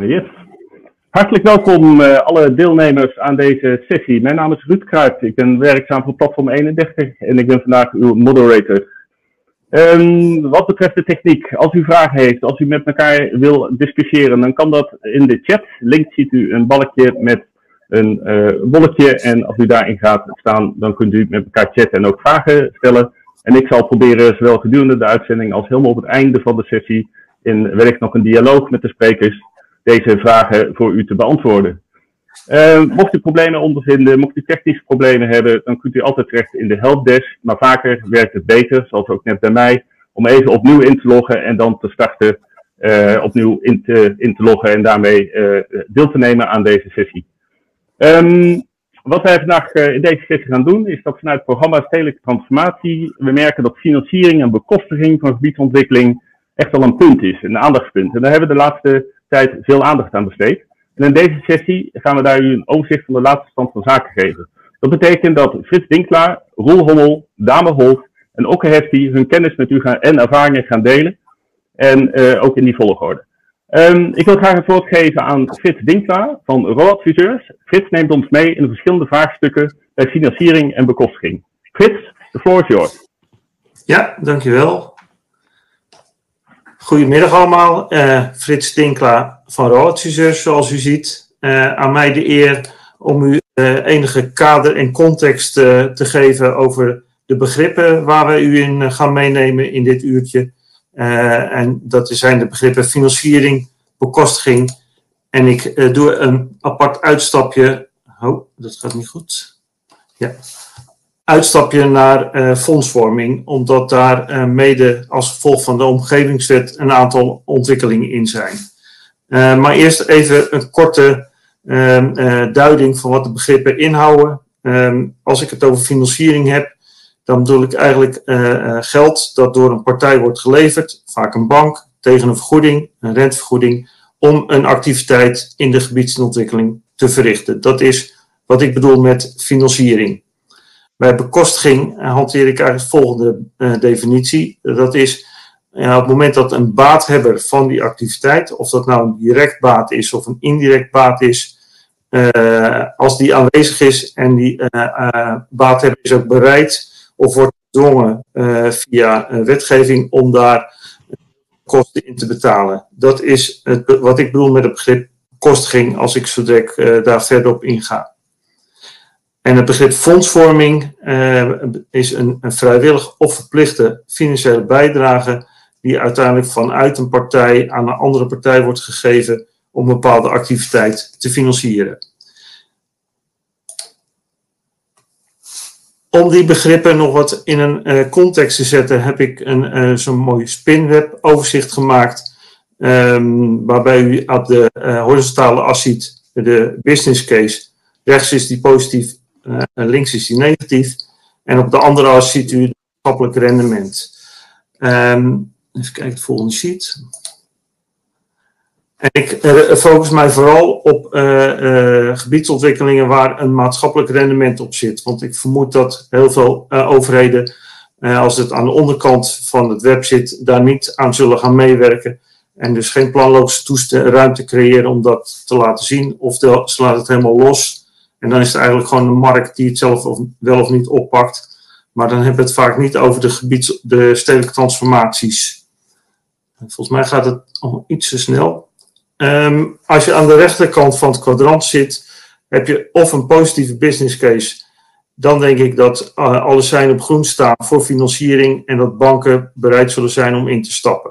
Yes. Hartelijk welkom uh, alle deelnemers aan deze sessie. Mijn naam is Ruud Kruijt. Ik ben werkzaam voor Platform 31 en ik ben vandaag uw moderator. Um, wat betreft de techniek, als u vragen heeft, als u met elkaar wil discussiëren, dan kan dat in de chat. Links ziet u een balkje met een uh, bolletje en als u daarin gaat staan, dan kunt u met elkaar chatten en ook vragen stellen. En ik zal proberen, zowel gedurende de uitzending als helemaal op het einde van de sessie, in wellicht nog een dialoog met de sprekers, deze vragen voor u te beantwoorden. Uh, mocht u problemen ondervinden, mocht u technische problemen hebben, dan kunt u altijd terecht in de helpdesk. Maar vaker werkt het beter, zoals ook net bij mij, om even opnieuw in te loggen en dan te starten, uh, opnieuw in te, in te loggen en daarmee uh, deel te nemen aan deze sessie. Um, wat wij vandaag in deze sessie gaan doen, is dat vanuit het programma Stedelijke Transformatie, we merken dat financiering en bekostiging van gebiedsontwikkeling echt wel een punt is, een aandachtspunt. En daar hebben we de laatste tijd veel aandacht aan besteed. En in deze sessie gaan we daar u een overzicht van de laatste stand van zaken geven. Dat betekent dat Frits Dinklaar, Roel Hommel, Dame Holt en Okke Hefti hun kennis met u gaan, en ervaringen gaan delen. En uh, ook in die volgorde. Um, ik wil graag het woord geven aan Frits Dinklaar van Roadviseurs. Frits neemt ons mee in de verschillende vraagstukken bij financiering en bekostiging. Frits, de floor is yours. Ja, dankjewel. Goedemiddag allemaal, uh, Frits Tinkla van Roodviseurs, zoals u ziet. Uh, aan mij de eer om u uh, enige kader en context te geven over de begrippen waar we u in gaan meenemen in dit uurtje. en dat zijn de begrippen financiering, bekostiging. En ik doe een apart uitstapje. Oh, dat gaat niet goed. Ja uitstapje naar uh, fondsvorming, omdat daar uh, mede als gevolg van de omgevingswet een aantal ontwikkelingen in zijn. Uh, maar eerst even een korte ehm, duiding van wat de begrippen inhouden. Ehm, als ik het over financiering heb, dan bedoel ik eigenlijk geld dat door een partij wordt geleverd, vaak een bank, tegen een vergoeding, een rentevergoeding, om een activiteit in de gebiedsontwikkeling te verrichten. Dat is wat ik bedoel met financiering. Bij bekostiging eh, hanteer ik eigenlijk de volgende uh, definitie. Dat is uh, op het moment dat een baathebber van die activiteit, of dat nou een direct baat is of een indirect baat is, uh, als die aanwezig is en die baathebber is ook bereid of wordt gedwongen via wetgeving om daar kosten in te betalen. Dat is het, wat ik bedoel met het begrip kostiging als ik zo direct daar verder op inga. En het begrip fondsvorming uh, is een, een vrijwillig of verplichte financiële bijdrage die uiteindelijk vanuit een partij aan een andere partij wordt gegeven om een bepaalde activiteit te financieren. Om die begrippen nog wat in een uh, context te zetten, heb ik een, uh, zo'n mooi spinweb overzicht gemaakt. Um, waarbij u op de horizontale as ziet de business case. Rechts is die positief links is die negatief. En op de andere as ziet u het maatschappelijk rendement. Um, even kijken, de volgende sheet. En ik uh, focus mij vooral op uh, gebiedsontwikkelingen waar een maatschappelijk rendement op zit. Want ik vermoed dat heel veel overheden, als het aan de onderkant van het web zit, daar niet aan zullen gaan meewerken. En dus geen planloze ruimte creëren om dat te laten zien. Of ze laten het helemaal los. En dan is het eigenlijk gewoon de markt die het zelf of, wel of niet oppakt. Maar dan hebben we het vaak niet over de, gebieds, de stedelijke transformaties. Volgens mij gaat het nog iets te snel. Um, als je aan de rechterkant van het kwadrant zit, heb je of een positieve business case. Dan denk ik dat uh, alle zijn op groen staan voor financiering en dat banken bereid zullen zijn om in te stappen.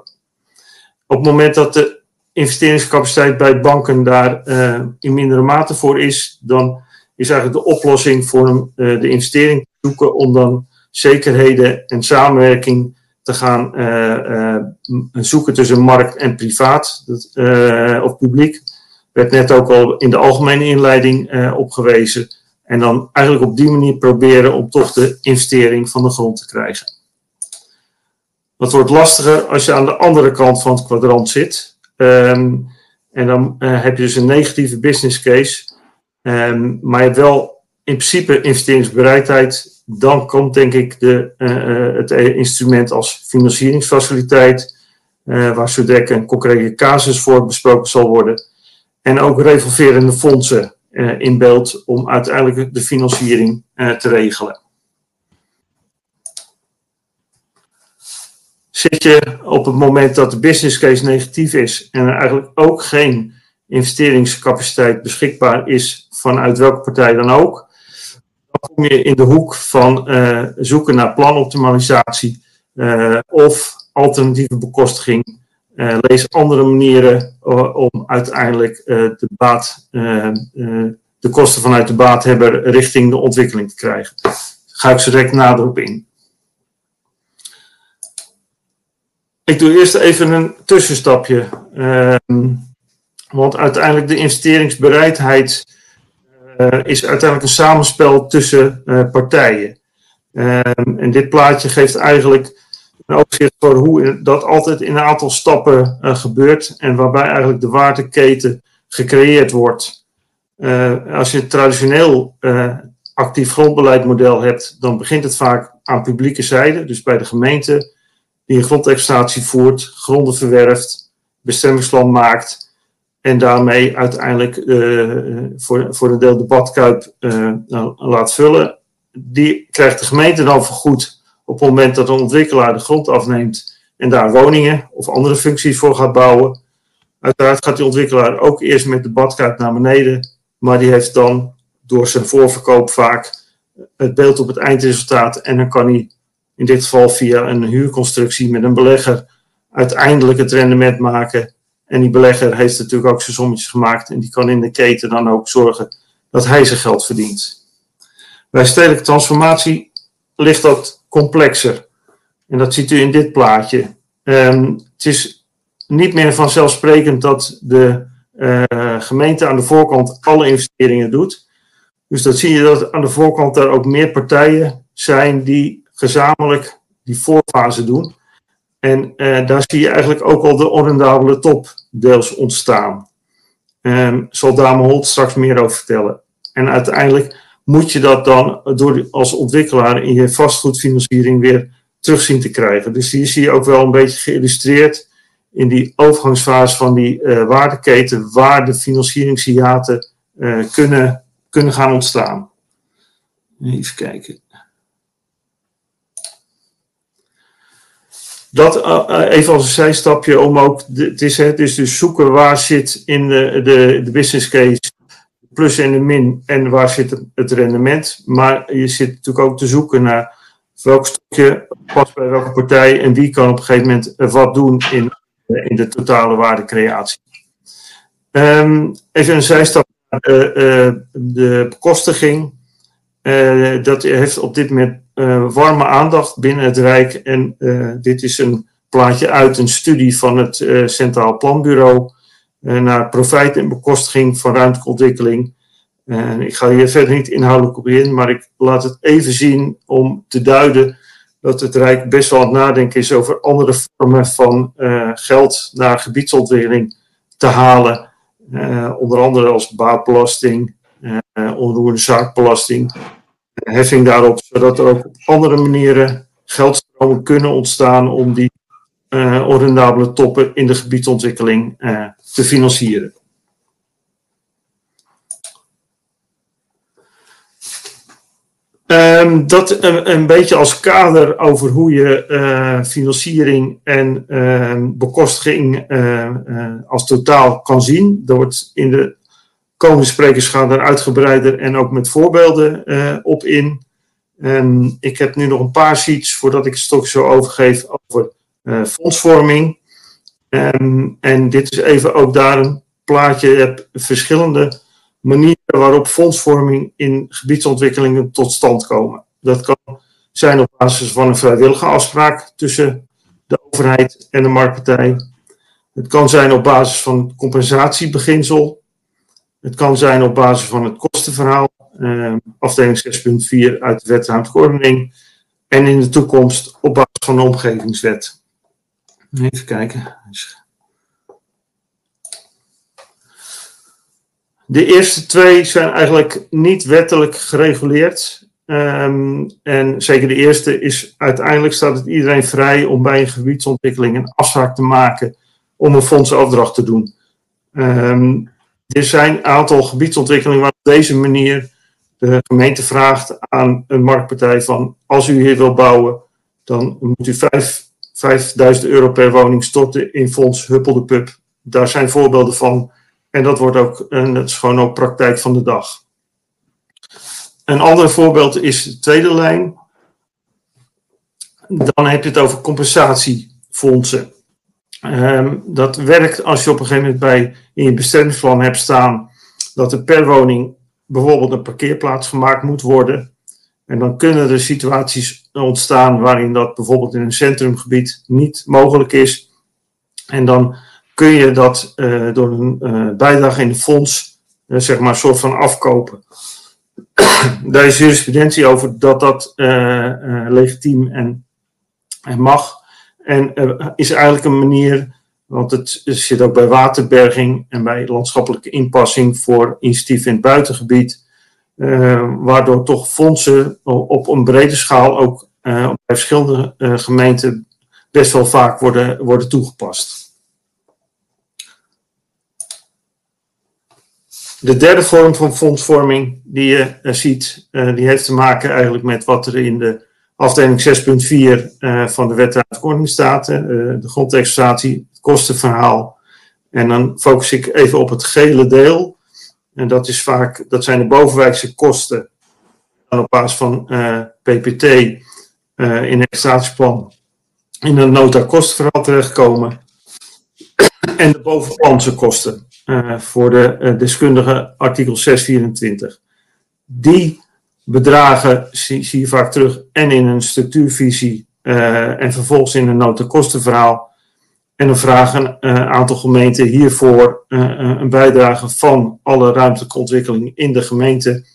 Op het moment dat de investeringscapaciteit bij banken daar uh, in mindere mate voor is, dan is eigenlijk de oplossing voor uh, de investering te zoeken om dan zekerheden en samenwerking te gaan uh, zoeken tussen markt en privaat of publiek. Werd net ook al in de algemene inleiding opgewezen. En dan eigenlijk op die manier proberen om toch de investering van de grond te krijgen. Dat wordt lastiger als je aan de andere kant van het kwadrant zit. Um, en dan heb je dus een negatieve business case. Um, maar je hebt wel in principe investeringsbereidheid. Dan komt denk ik de, uh, het instrument als financieringsfaciliteit, uh, waar zo direct een concrete casus voor besproken zal worden. En ook revolverende fondsen in beeld om uiteindelijk de financiering te regelen. Zit je op het moment dat de business case negatief is en er eigenlijk ook geen investeringscapaciteit beschikbaar is vanuit welke partij dan ook, dan kom je in de hoek van uh, zoeken naar planoptimalisatie uh, of alternatieve bekostiging. Uh, lees andere manieren om uiteindelijk de, baat, de kosten vanuit de baathebber richting de ontwikkeling te krijgen. Daar ga ik zo direct nader op in. Ik doe eerst even een tussenstapje. Uh, want uiteindelijk de investeringsbereidheid is uiteindelijk een samenspel tussen uh, partijen. Ehm, en dit plaatje geeft eigenlijk een overzicht voor hoe dat altijd in een aantal stappen uh, gebeurt en waarbij eigenlijk de waardeketen gecreëerd wordt. als je traditioneel actief grondbeleidmodel hebt, dan begint het vaak aan publieke zijde, dus bij de gemeente die een grondexploitatie voert, gronden verwerft, bestemmingsplan maakt en daarmee uiteindelijk uh, voor, voor een deel de badkuip uh, laat vullen. Die krijgt de gemeente dan vergoed op het moment dat een ontwikkelaar de grond afneemt en daar woningen of andere functies voor gaat bouwen. Uiteraard gaat die ontwikkelaar ook eerst met de badkuip naar beneden, maar die heeft dan door zijn voorverkoop vaak het beeld op het eindresultaat en dan kan hij in dit geval via een huurconstructie met een belegger, uiteindelijk het rendement maken. En die belegger heeft natuurlijk ook zijn sommetjes gemaakt en die kan in de keten dan ook zorgen dat hij zijn geld verdient. Bij stedelijke transformatie ligt dat complexer. En dat ziet u in dit plaatje. Um, het is niet meer vanzelfsprekend dat de uh, gemeente aan de voorkant alle investeringen doet. Dus dat zie je dat aan de voorkant daar ook meer partijen zijn die gezamenlijk die voorfase doen. En uh, daar zie je eigenlijk ook al de onrendabele top deels ontstaan. Um, zal Dame Holt straks meer over vertellen. En uiteindelijk moet je dat dan door, als ontwikkelaar in je vastgoedfinanciering weer terug zien te krijgen. Dus hier zie je ook wel een beetje geïllustreerd in die overgangsfase van die uh, waardeketen waar de financieringshiaten uh, kunnen, kunnen gaan ontstaan. Even kijken. Dat uh, even als een zijstapje om ook, het is het is dus zoeken waar zit in de, de, de business case plus en de min en waar zit het rendement. Maar je zit natuurlijk ook te zoeken naar welk stukje past bij welke partij en wie kan op een gegeven moment wat doen in, in de totale waardecreatie. Um, even een zijstap naar de, bekostiging. Dat heeft op dit moment warme aandacht binnen het Rijk. En uh, dit is een plaatje uit een studie van het uh, Centraal Planbureau naar profijt en bekostiging van ruimtelijke ontwikkeling. En ik ga hier verder niet inhoudelijk op in, maar ik laat het even zien om te duiden dat het Rijk best wel aan het nadenken is over andere vormen van geld naar gebiedsontwikkeling te halen. onder andere als baatbelasting, onroerende zaakbelasting heffing daarop, zodat er ook op andere manieren geldstromen kunnen ontstaan om die uh, onrendabele toppen in de gebiedsontwikkeling uh, te financieren. Um, dat een, een, beetje als kader over hoe je financiering en uh, bekostiging als totaal kan zien. Er wordt in de komende sprekers gaan daar uitgebreider en ook met voorbeelden uh, op in. Ik heb nu nog een paar sheets voordat ik het stok zo overgeef over uh, fondsvorming. En dit is even ook daar een plaatje. Je hebt verschillende manieren waarop fondsvorming in gebiedsontwikkelingen tot stand komen. Dat kan zijn op basis van een vrijwillige afspraak tussen de overheid en de marktpartij. Het kan zijn op basis van compensatiebeginsel het kan zijn op basis van het kostenverhaal, eh, afdeling 6.4 uit de wet ruimtelijke En in de toekomst op basis van de omgevingswet. Even kijken. De eerste twee zijn eigenlijk niet wettelijk gereguleerd. Um, en zeker de eerste is uiteindelijk staat het iedereen vrij om bij een gebiedsontwikkeling een afspraak te maken om een fondsenafdracht te doen. Um, er zijn een aantal gebiedsontwikkelingen waar op deze manier de gemeente vraagt aan een marktpartij van als u hier wil bouwen, dan moet u 5, 5000 euro per woning storten in fonds Huppel de Pub. Daar zijn voorbeelden van. En dat wordt ook, en dat is gewoon ook praktijk van de dag. Een ander voorbeeld is de tweede lijn. Dan heb je het over compensatiefondsen. Um, dat werkt als je op een gegeven moment bij in je bestemmingsplan hebt staan dat er per woning bijvoorbeeld een parkeerplaats gemaakt moet worden. En dan kunnen er situaties ontstaan waarin dat bijvoorbeeld in een centrumgebied niet mogelijk is. En dan kun je dat uh, door een uh, bijdrage in het fonds, uh, zeg maar, soort van afkopen. Daar is jurisprudentie over dat dat legitiem en, en mag. En is eigenlijk een manier, want het zit ook bij waterberging en bij landschappelijke inpassing voor initiatief in het buitengebied. Uh, waardoor toch fondsen op een brede schaal ook uh, bij verschillende gemeenten best wel vaak worden, worden toegepast. De derde vorm van fondsvorming die je ziet, die heeft te maken eigenlijk met wat er in de afdeling 6.4 van de wet uitkorting staat. de grondexploitatie, het kostenverhaal. En dan focus ik even op het gele deel. En dat, is vaak, dat zijn de bovenwijkse kosten. Op basis van uh, eh, PPT uh, eh, in het statisplan in een nota kostenverhaal terechtkomen. en de bovenplanse kosten uh, voor de deskundige artikel 624. Die bedragen zie, zie, je vaak terug en in een structuurvisie en vervolgens in een nota kostenverhaal en dan vragen een uh, aantal gemeenten hiervoor uh, een bijdrage van alle ruimtelijke ontwikkeling in de gemeente.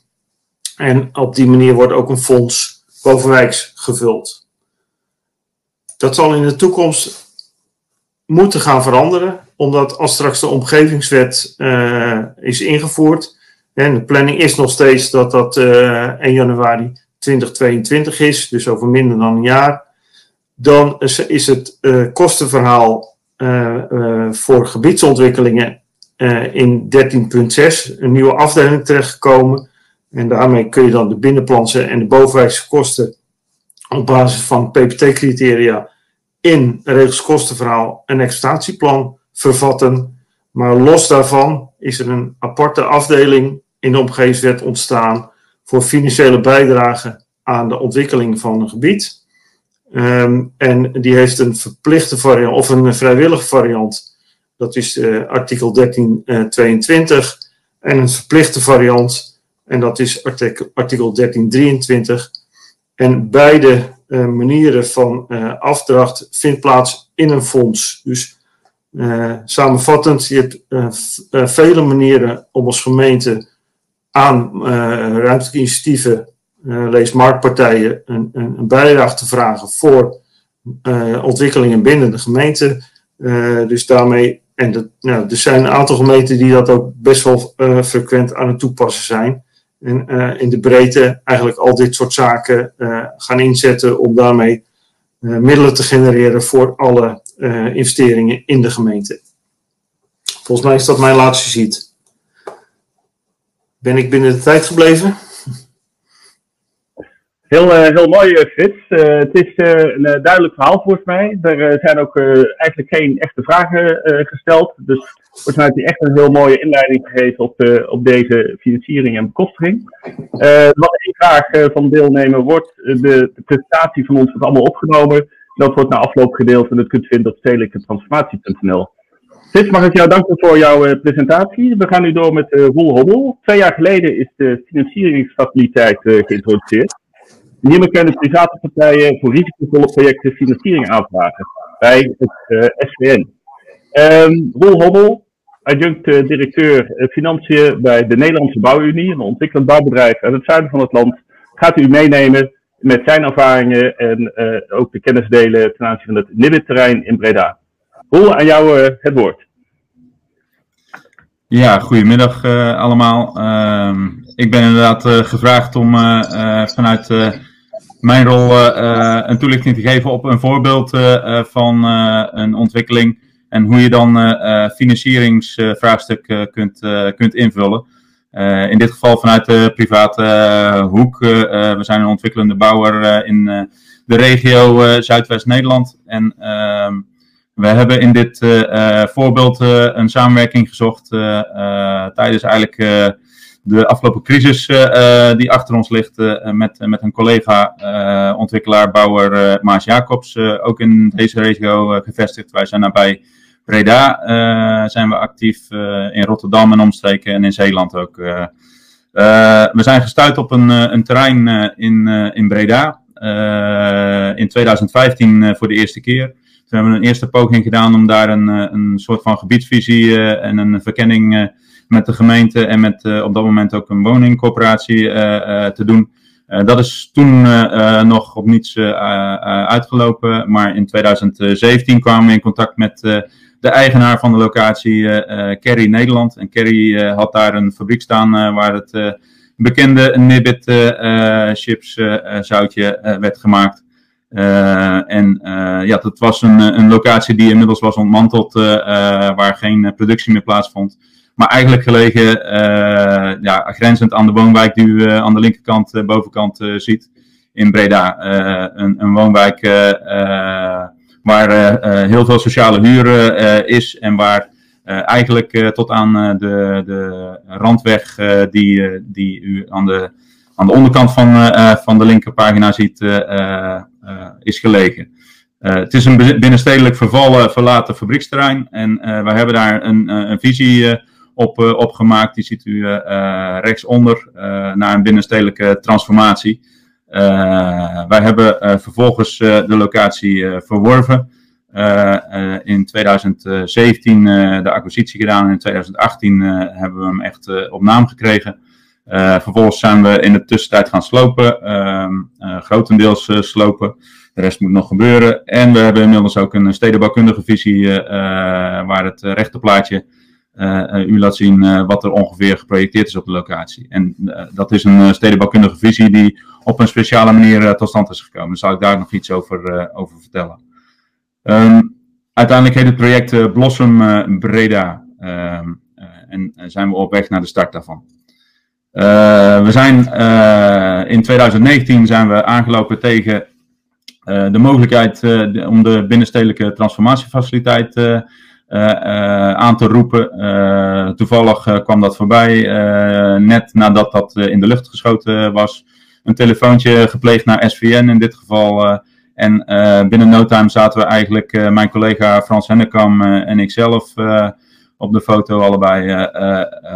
En op die manier wordt ook een fonds bovenwijks gevuld. Dat zal in de toekomst moeten gaan veranderen, omdat als straks de omgevingswet is ingevoerd, en de planning is nog steeds dat dat 1 januari 2022 is, dus over minder dan een jaar, dan is het kostenverhaal uh, uh, voor gebiedsontwikkelingen in 13.6 een nieuwe afdeling terechtgekomen. En daarmee kun je dan de binnenplanse en de bovenwijkse kosten op basis van PPT-criteria in regels kostenverhaal en exploitatieplan vervatten. Maar los daarvan is er een aparte afdeling in de omgevingswet ontstaan voor financiële bijdrage aan de ontwikkeling van een gebied. Um, en die heeft een verplichte variant of een vrijwillige variant. Dat is uh, artikel 1322. Uh, en een verplichte variant. En dat is artikel, artikel 1323. En beide uh, manieren van afdracht vindt plaats in een fonds. Dus samenvattend, je hebt vele manieren om als gemeente aan ruimtelijke initiatieven lees marktpartijen, een, een, een, bijdrage te vragen voor ontwikkelingen binnen de gemeente. Dus daarmee, en dat, nou, er zijn een aantal gemeenten die dat ook best wel frequent aan het toepassen zijn. En in de breedte eigenlijk al dit soort zaken gaan inzetten om daarmee middelen te genereren voor alle investeringen in de gemeente. Volgens mij is dat mijn laatste sheet. Ben ik binnen de tijd gebleven? Heel, uh, heel mooi, eh, Frits. Het is een duidelijk verhaal volgens mij. Er zijn ook eigenlijk geen echte vragen gesteld. Dus volgens mij heb je echt een heel mooie inleiding gegeven op, op deze financiering en bekostiging. wat één vraag van de deelnemer wordt, de, de, presentatie van ons wordt allemaal opgenomen. Dat wordt na afloop gedeeld en dat kunt vinden op stedelijketransformatie.nl. Frits, mag ik jou danken voor jouw presentatie. We gaan nu door met Roel Hobbel. Twee jaar geleden is de financieringsfaciliteit geïntroduceerd. Hiermee kunnen private partijen voor risicovolle projecten financiering aanvragen bij het uh, eh, SVN. Ehm, Roel Hobbel, adjunct directeur financiën bij de Nederlandse Bouwunie, een ontwikkelend bouwbedrijf uit het zuiden van het land, gaat u meenemen met zijn ervaringen en ook de kennis delen ten aanzien van het Nibit-terrein in Breda. Roel, aan jou het woord. Ja, goedemiddag allemaal. Ehm, ik ben inderdaad gevraagd om vanuit mijn rol een toelichting te geven op een voorbeeld van een ontwikkeling En hoe je dan financieringsvraagstuk kunt, kunt invullen. In dit geval vanuit de private hoek. we zijn een ontwikkelende bouwer in de regio Zuidwest-Nederland. En ehm, we hebben in dit voorbeeld een samenwerking gezocht tijdens eigenlijk de afgelopen crisis uh, die achter ons ligt uh, met, met een collega ontwikkelaar, bouwer Maas Jacobs, ook in deze regio gevestigd. Wij zijn nabij Breda, zijn we actief in Rotterdam en omstreken en in Zeeland ook. we zijn gestuurd op een, een terrein in, in Breda in 2015 voor de eerste keer. Toen hebben we een eerste poging gedaan om daar een, een soort van gebiedsvisie en een verkenning met de gemeente en met op dat moment ook een woningcorporatie te doen. dat is toen nog op niets uitgelopen, maar in 2017 kwamen we in contact met de eigenaar van de locatie, Kerry Nederland. En Kerry had daar een fabriek staan waar het bekende Nibbit chips zoutje werd gemaakt. en ja, dat was een, een locatie die inmiddels was ontmanteld, waar geen productie meer plaatsvond. Maar eigenlijk gelegen, ja, grenzend aan de woonwijk die u aan de linkerkant, uh, bovenkant ziet in Breda. Een, een, woonwijk waar heel veel sociale huur is en waar eigenlijk tot aan de, de randweg die, die u aan de, aan de onderkant van, van de linkerpagina ziet, is gelegen. het is een binnenstedelijk vervallen, verlaten fabrieksterrein en wij hebben daar een, een visie op, uh, opgemaakt. Die ziet u uh, rechtsonder naar een binnenstedelijke transformatie. Wij hebben vervolgens de locatie verworven. in 2017 de acquisitie gedaan en in 2018 hebben we hem echt op naam gekregen. vervolgens zijn we in de tussentijd gaan slopen, ehm, grotendeels slopen. De rest moet nog gebeuren. En we hebben inmiddels ook een stedenbouwkundige visie waar het rechte plaatje uh, u laat zien uh, wat er ongeveer geprojecteerd is op de locatie. En uh, dat is een stedenbouwkundige visie die op een speciale manier tot stand is gekomen. Zal ik daar nog iets over, over vertellen. Um, uiteindelijk heet het project Blossom Breda. Um, en zijn we op weg naar de start daarvan. we zijn in 2019 zijn we aangelopen tegen de mogelijkheid om de binnenstedelijke transformatiefaciliteit eh, eh, aan te roepen. Eh, toevallig kwam dat voorbij, net nadat dat in de lucht geschoten was. Een telefoontje gepleegd naar SVN in dit geval. en binnen no time zaten we eigenlijk, mijn collega Frans Hennekam en ikzelf op de foto allebei,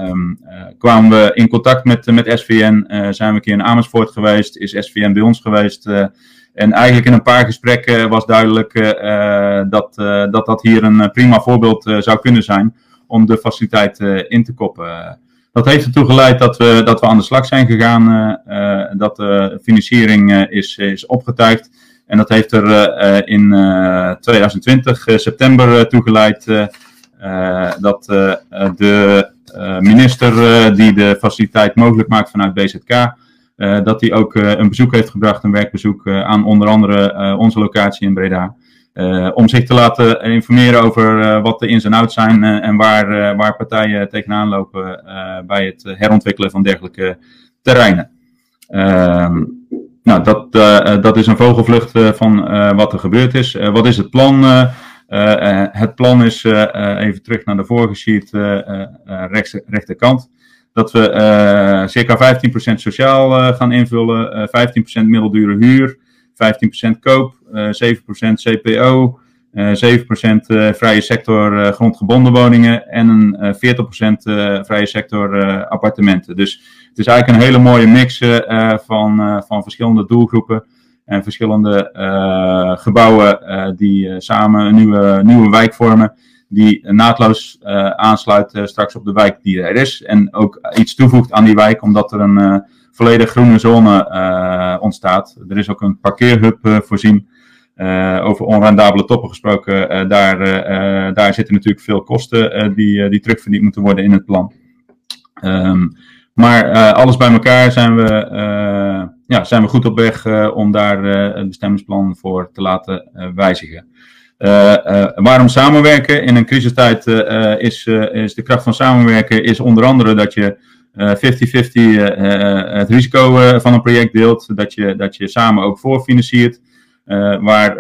um, kwamen we in contact met, met SVN. zijn we een keer in Amersfoort geweest, is SVN bij ons geweest. En eigenlijk in een paar gesprekken was duidelijk dat, dat dat hier een prima voorbeeld zou kunnen zijn om de faciliteit in te koppen. Dat heeft ertoe geleid dat we, dat we aan de slag zijn gegaan, dat de financiering is, is opgetuigd. En dat heeft er in 2020, september, toe geleid dat de minister die de faciliteit mogelijk maakt vanuit BZK, dat hij ook een bezoek heeft gebracht, een werkbezoek aan onder andere onze locatie in Breda. Om zich te laten informeren over wat de ins en outs zijn en waar, waar partijen tegenaan lopen bij het herontwikkelen van dergelijke terreinen. Ehm, nou, dat, dat is een vogelvlucht van wat er gebeurd is. wat is het plan? het plan is, even terug naar de vorige sheet, rechterkant dat we circa 15% sociaal gaan invullen, uh, eh, 15% middeldure huur, 15% koop, 7% CPO, 7% vrije sector grondgebonden woningen en een 40% vrije sector appartementen. Dus het is eigenlijk een hele mooie mix van, van verschillende doelgroepen en verschillende gebouwen die samen een nieuwe, nieuwe wijk vormen die naadloos aansluit straks op de wijk die er is. En ook iets toevoegt aan die wijk, omdat er een volledig groene zone ontstaat. Er is ook een parkeerhub voorzien. Over onrendabele toppen gesproken, daar, daar zitten natuurlijk veel kosten die, die terugverdiend moeten worden in het plan. Um, maar alles bij elkaar zijn we, ja, zijn we goed op weg om daar het bestemmingsplan voor te laten wijzigen. waarom samenwerken? In een crisistijd is, is de kracht van samenwerken is onder andere dat je 50-50 het risico van een project deelt, dat je, dat je samen ook voorfinanciert. Waar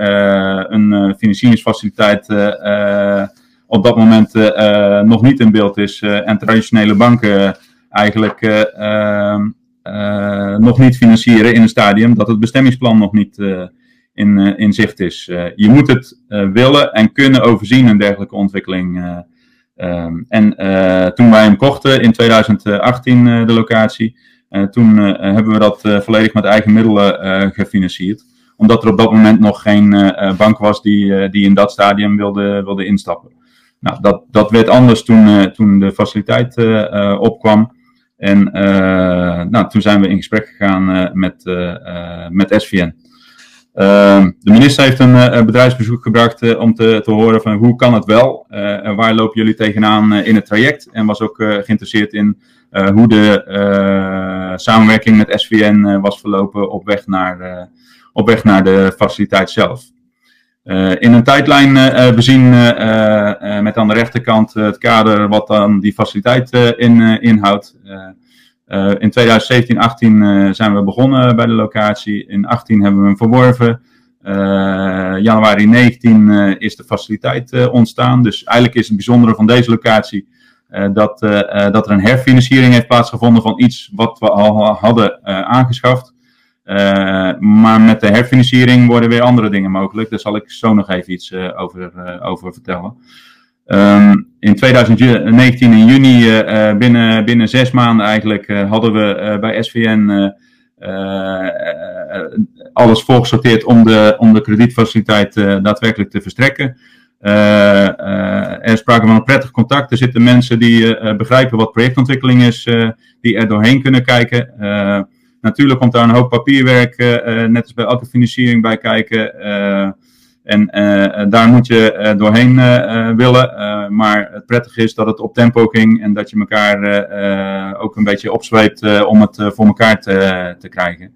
een financieringsfaciliteit op dat moment nog niet in beeld is en traditionele banken eigenlijk ehm, nog niet financieren in een stadium dat het bestemmingsplan nog niet in, in zicht is. je moet het willen en kunnen overzien, een dergelijke ontwikkeling. Ehm, en toen wij hem kochten in 2018, de locatie, toen hebben we dat volledig met eigen middelen gefinancierd omdat er op dat moment nog geen bank was die, die in dat stadium wilde, wilde instappen. Nou, dat, dat werd anders toen, toen de faciliteit opkwam. En nou, toen zijn we in gesprek gegaan met, met SVN. Ehm, de minister heeft een bedrijfsbezoek gebracht om te, te horen van hoe kan het wel? waar lopen jullie tegenaan in het traject? En was ook geïnteresseerd in hoe de samenwerking met SVN was verlopen op weg naar, op weg naar de faciliteit zelf. in een tijdlijn bezien met aan de rechterkant het kader wat dan die faciliteit in, inhoudt. In 2017, 18 uh, zijn we begonnen bij de locatie. In 18 hebben we hem verworven. Januari 19 is de faciliteit ontstaan. Dus eigenlijk is het bijzondere van deze locatie dat, dat er een herfinanciering heeft plaatsgevonden van iets wat we al hadden aangeschaft. Maar met de herfinanciering worden weer andere dingen mogelijk. Daar zal ik zo nog even iets over, over vertellen. Um, in 2019 in juni, uh, binnen, binnen zes maanden eigenlijk, uh, hadden we uh, bij SVN alles volgesorteerd om de, om de kredietfaciliteit daadwerkelijk te verstrekken. er is sprake van een prettig contact. Er zitten mensen die begrijpen wat projectontwikkeling is, die er doorheen kunnen kijken. Natuurlijk komt daar een hoop papierwerk, net als bij elke financiering, bij kijken. En uh, daar moet je uh, doorheen uh, willen. maar het prettige is dat het op tempo ging en dat je elkaar ook een beetje opzweept om het voor elkaar te, te krijgen.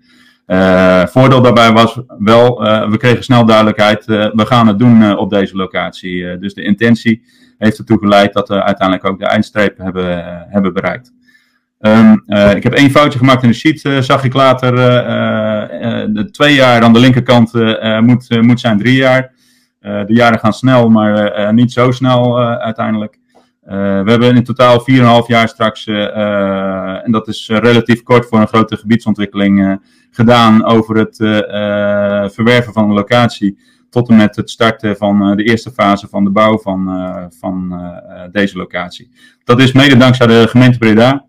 voordeel daarbij was wel, we kregen snel duidelijkheid, we gaan het doen op deze locatie. dus de intentie heeft ertoe geleid dat we uiteindelijk ook de eindstreep hebben, hebben bereikt. Um, uh, ik heb één foutje gemaakt in de sheet, uh, zag ik later. Uh, de twee jaar aan de linkerkant moet, moet zijn drie jaar. de jaren gaan snel, maar niet zo snel uiteindelijk. we hebben in totaal 4,5 jaar straks, en dat is relatief kort voor een grote gebiedsontwikkeling, gedaan over het verwerven van een locatie. Tot en met het starten van de eerste fase van de bouw van, van deze locatie. Dat is mede dankzij de gemeente Breda.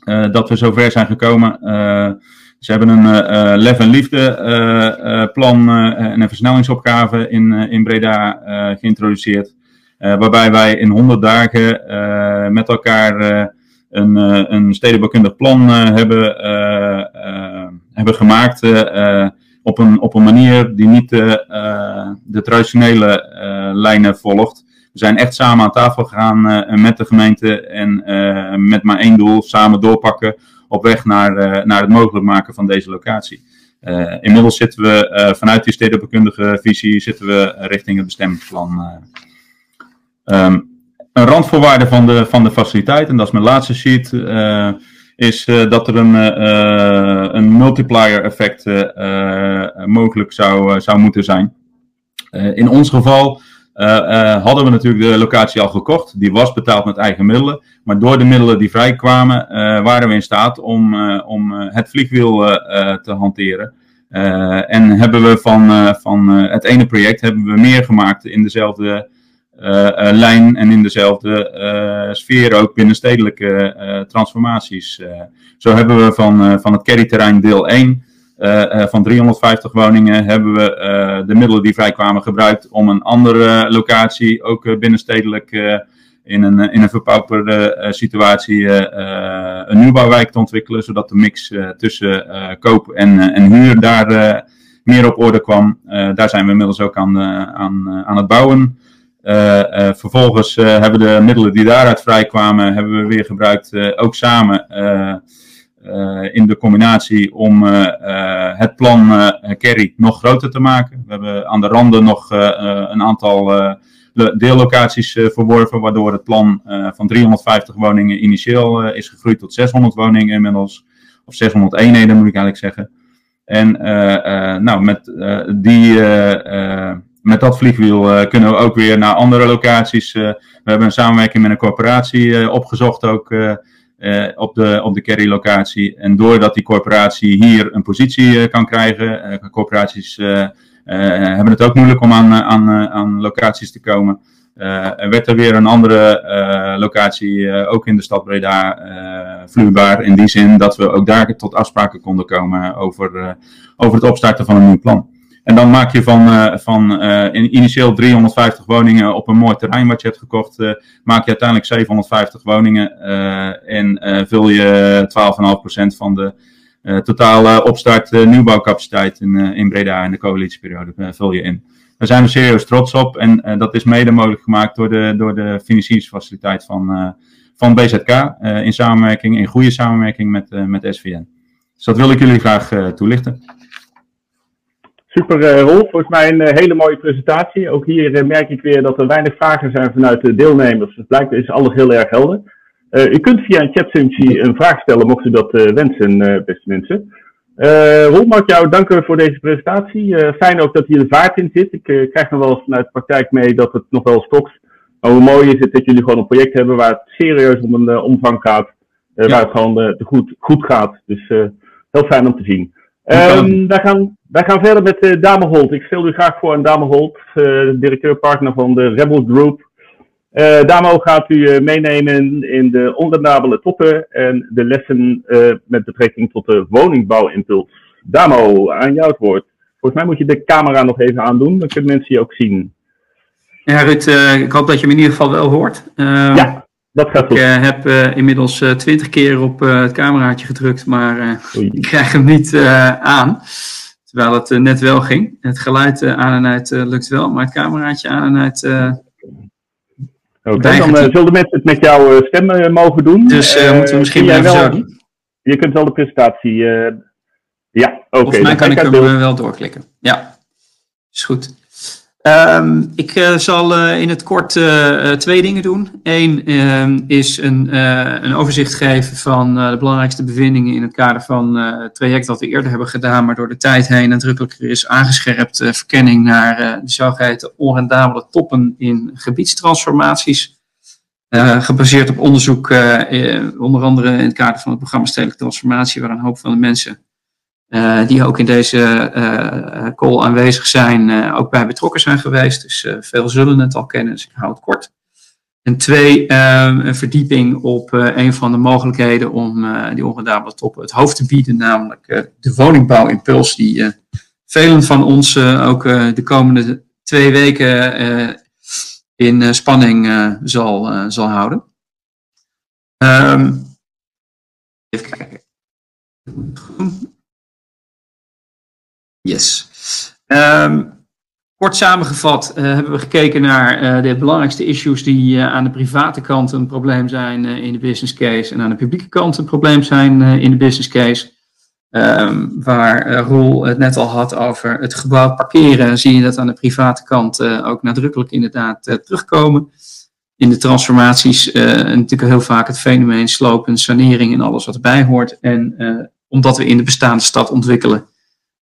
Eh, dat we zover zijn gekomen. Eh, ze hebben een uh, Lef en Liefde plan en een versnellingsopgave in, in Breda geïntroduceerd. waarbij wij in 100 dagen met elkaar een, een stedenbouwkundig plan hebben, hebben gemaakt. op, een, op een manier die niet de traditionele lijnen volgt. We zijn echt samen aan tafel gegaan uh, met de gemeente en uh, met maar één doel, samen doorpakken op weg naar, uh, naar het mogelijk maken van deze locatie. inmiddels zitten we vanuit die stedenbekundige visie zitten we richting het bestemmingsplan. Um, een randvoorwaarde van de, van de faciliteit, en dat is mijn laatste sheet, is dat er een, een multiplier effect mogelijk zou, zou moeten zijn. in ons geval hadden we natuurlijk de locatie al gekocht. Die was betaald met eigen middelen. Maar door de middelen die vrijkwamen, uh, waren we in staat om, om het vliegwiel te hanteren. en hebben we van, van het ene project hebben we meer gemaakt in dezelfde lijn en in dezelfde sfeer ook binnen stedelijke transformaties. zo hebben we van, van het carryterrein deel 1 uh, van 350 woningen hebben we uh, de middelen die vrijkwamen gebruikt om een andere locatie, ook binnenstedelijk in een, in een verpauperde situatie, een nieuwbouwwijk te ontwikkelen, zodat de mix tussen koop en, en huur daar meer op orde kwam. daar zijn we inmiddels ook aan, aan, aan het bouwen. vervolgens hebben we de middelen die daaruit vrijkwamen, hebben we weer gebruikt, ook samen in de combinatie om het plan Kerry nog groter te maken. We hebben aan de randen nog een aantal deellocaties verworven, waardoor het plan van 350 woningen initieel is gegroeid tot 600 woningen inmiddels. Of 600 eenheden moet ik eigenlijk zeggen. En nou, met, die, met dat vliegwiel kunnen we ook weer naar andere locaties. we hebben een samenwerking met een corporatie opgezocht ook op de, op de Kerry-locatie. En doordat die corporatie hier een positie kan krijgen, corporaties hebben het ook moeilijk om aan, aan, aan locaties te komen. Uh, werd er weer een andere locatie, ook in de stad Breda, vloeibaar. In die zin dat we ook daar tot afspraken konden komen over, over het opstarten van een nieuw plan. En dan maak je van, van initieel 350 woningen op een mooi terrein wat je hebt gekocht, maak je uiteindelijk 750 woningen en vul je 12,5% van de totale opstart nieuwbouwcapaciteit in, in Breda in de coalitieperiode vul je in. Daar zijn we serieus trots op. En uh, dat is mede mogelijk gemaakt door de, door de financieringsfaciliteit van, uh, van BZK. Uh, in samenwerking, in goede samenwerking met, met SVN. Dus dat wil ik jullie graag toelichten. Super, Rolf. Volgens mij een hele mooie presentatie. Ook hier merk ik weer dat er weinig vragen zijn vanuit de deelnemers. Het blijkt is alles heel erg helder. u kunt via een chatfunctie een vraag stellen, mocht u dat wensen, beste mensen. Ron, mag ik jou danken voor deze presentatie. Fijn ook dat hier de vaart in zit. Ik krijg nog wel eens vanuit de praktijk mee dat het nog wel stokt. Maar hoe mooi is het dat jullie gewoon een project hebben waar het serieus om een omvang gaat. Ja. Waar het gewoon goed, goed gaat. Dus heel fijn om te zien. Um, wij, gaan, wij gaan verder met Dame Holt. Ik stel u graag voor aan Dame Holt, directeur-partner van de Rebel Group. Uh, Damo gaat u uh, meenemen in de onrendabele toppen en de lessen uh, met betrekking tot de woningbouwimpuls. Damo, aan jou het woord. Volgens mij moet je de camera nog even aandoen, dan kunnen mensen je ook zien. Ja, Ruud, ik hoop dat je me in ieder geval wel hoort. ja, dat gaat goed. Ik heb inmiddels twintig keer op het cameraatje gedrukt, maar ik krijg hem niet aan. Terwijl het net wel ging. Het geluid aan en uit lukt wel, maar het cameraatje aan en uit Oké, dan uh, zullen mensen het met jouw stem mogen doen. Dus moeten we misschien even wel, zo Je kunt wel de presentatie... ja, oké. Okay, Volgens mij kan ik hem wel doorklikken. Ja, is goed. Um, ik uh, zal uh, in het kort uh, twee dingen doen. Eén ehm, is een, een, overzicht geven van de belangrijkste bevindingen in het kader van het traject dat we eerder hebben gedaan, maar door de tijd heen nadrukkelijker is aangescherpt. verkenning naar de zogeheten onrendabele toppen in gebiedstransformaties. gebaseerd op onderzoek, onder andere in het kader van het programma Stedelijke Transformatie, waar een hoop van de mensen uh, die ook in deze uh, call aanwezig zijn, ook bij betrokken zijn geweest. Dus veel zullen het al kennen, dus ik hou het kort. En twee, een verdieping op een van de mogelijkheden om die onredabele toppen het hoofd te bieden, namelijk de woningbouwimpuls, die velen van ons ook de komende twee weken in spanning zal, zal houden. Um, even kijken. Yes. Um, kort samengevat uh, hebben we gekeken naar uh, de belangrijkste issues die uh, aan de private kant een probleem zijn in de business case en aan de publieke kant een probleem zijn in de business case. Um, waar Roel het net al had over het gebouw parkeren, zie je dat aan de private kant ook nadrukkelijk inderdaad terugkomen. In de transformaties natuurlijk heel vaak het fenomeen slopen, sanering en alles wat erbij hoort. En omdat we in de bestaande stad ontwikkelen,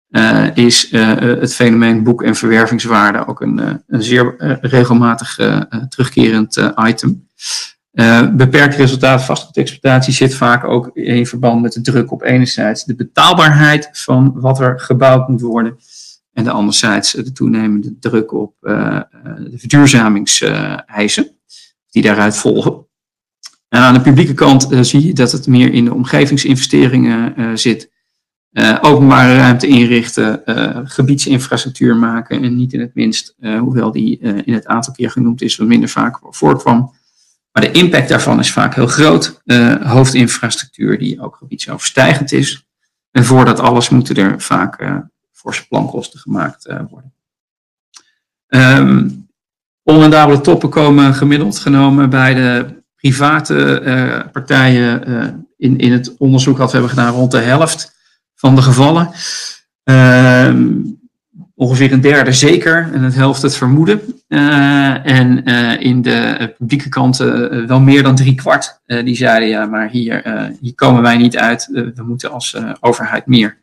uh, is uh, het fenomeen boek- en verwervingswaarde ook een, een zeer regelmatig terugkerend item. beperkt resultaat vastgoed exploitatie zit vaak ook in verband met de druk op enerzijds de betaalbaarheid van wat er gebouwd moet worden. En de anderzijds de toenemende druk op de verduurzamingseisen die daaruit volgen. En aan de publieke kant zie je dat het meer in de omgevingsinvesteringen zit uh, openbare ruimte inrichten, uh, gebiedsinfrastructuur maken en niet in het minst, uh, hoewel die in het aantal keer genoemd is, wat minder vaak voorkwam. Maar de impact daarvan is vaak heel groot. hoofdinfrastructuur die ook gebiedsoverstijgend is. En voor dat alles moeten er vaak forse plankosten gemaakt worden. Um, onrendabele toppen komen gemiddeld genomen bij de private partijen in, in het onderzoek wat we hebben gedaan rond de helft van de gevallen. Ehm, ongeveer een derde zeker en het helft het vermoeden. en in de publieke kant wel meer dan drie kwart. die zeiden ja, maar hier, hier komen wij niet uit. we moeten als overheid meer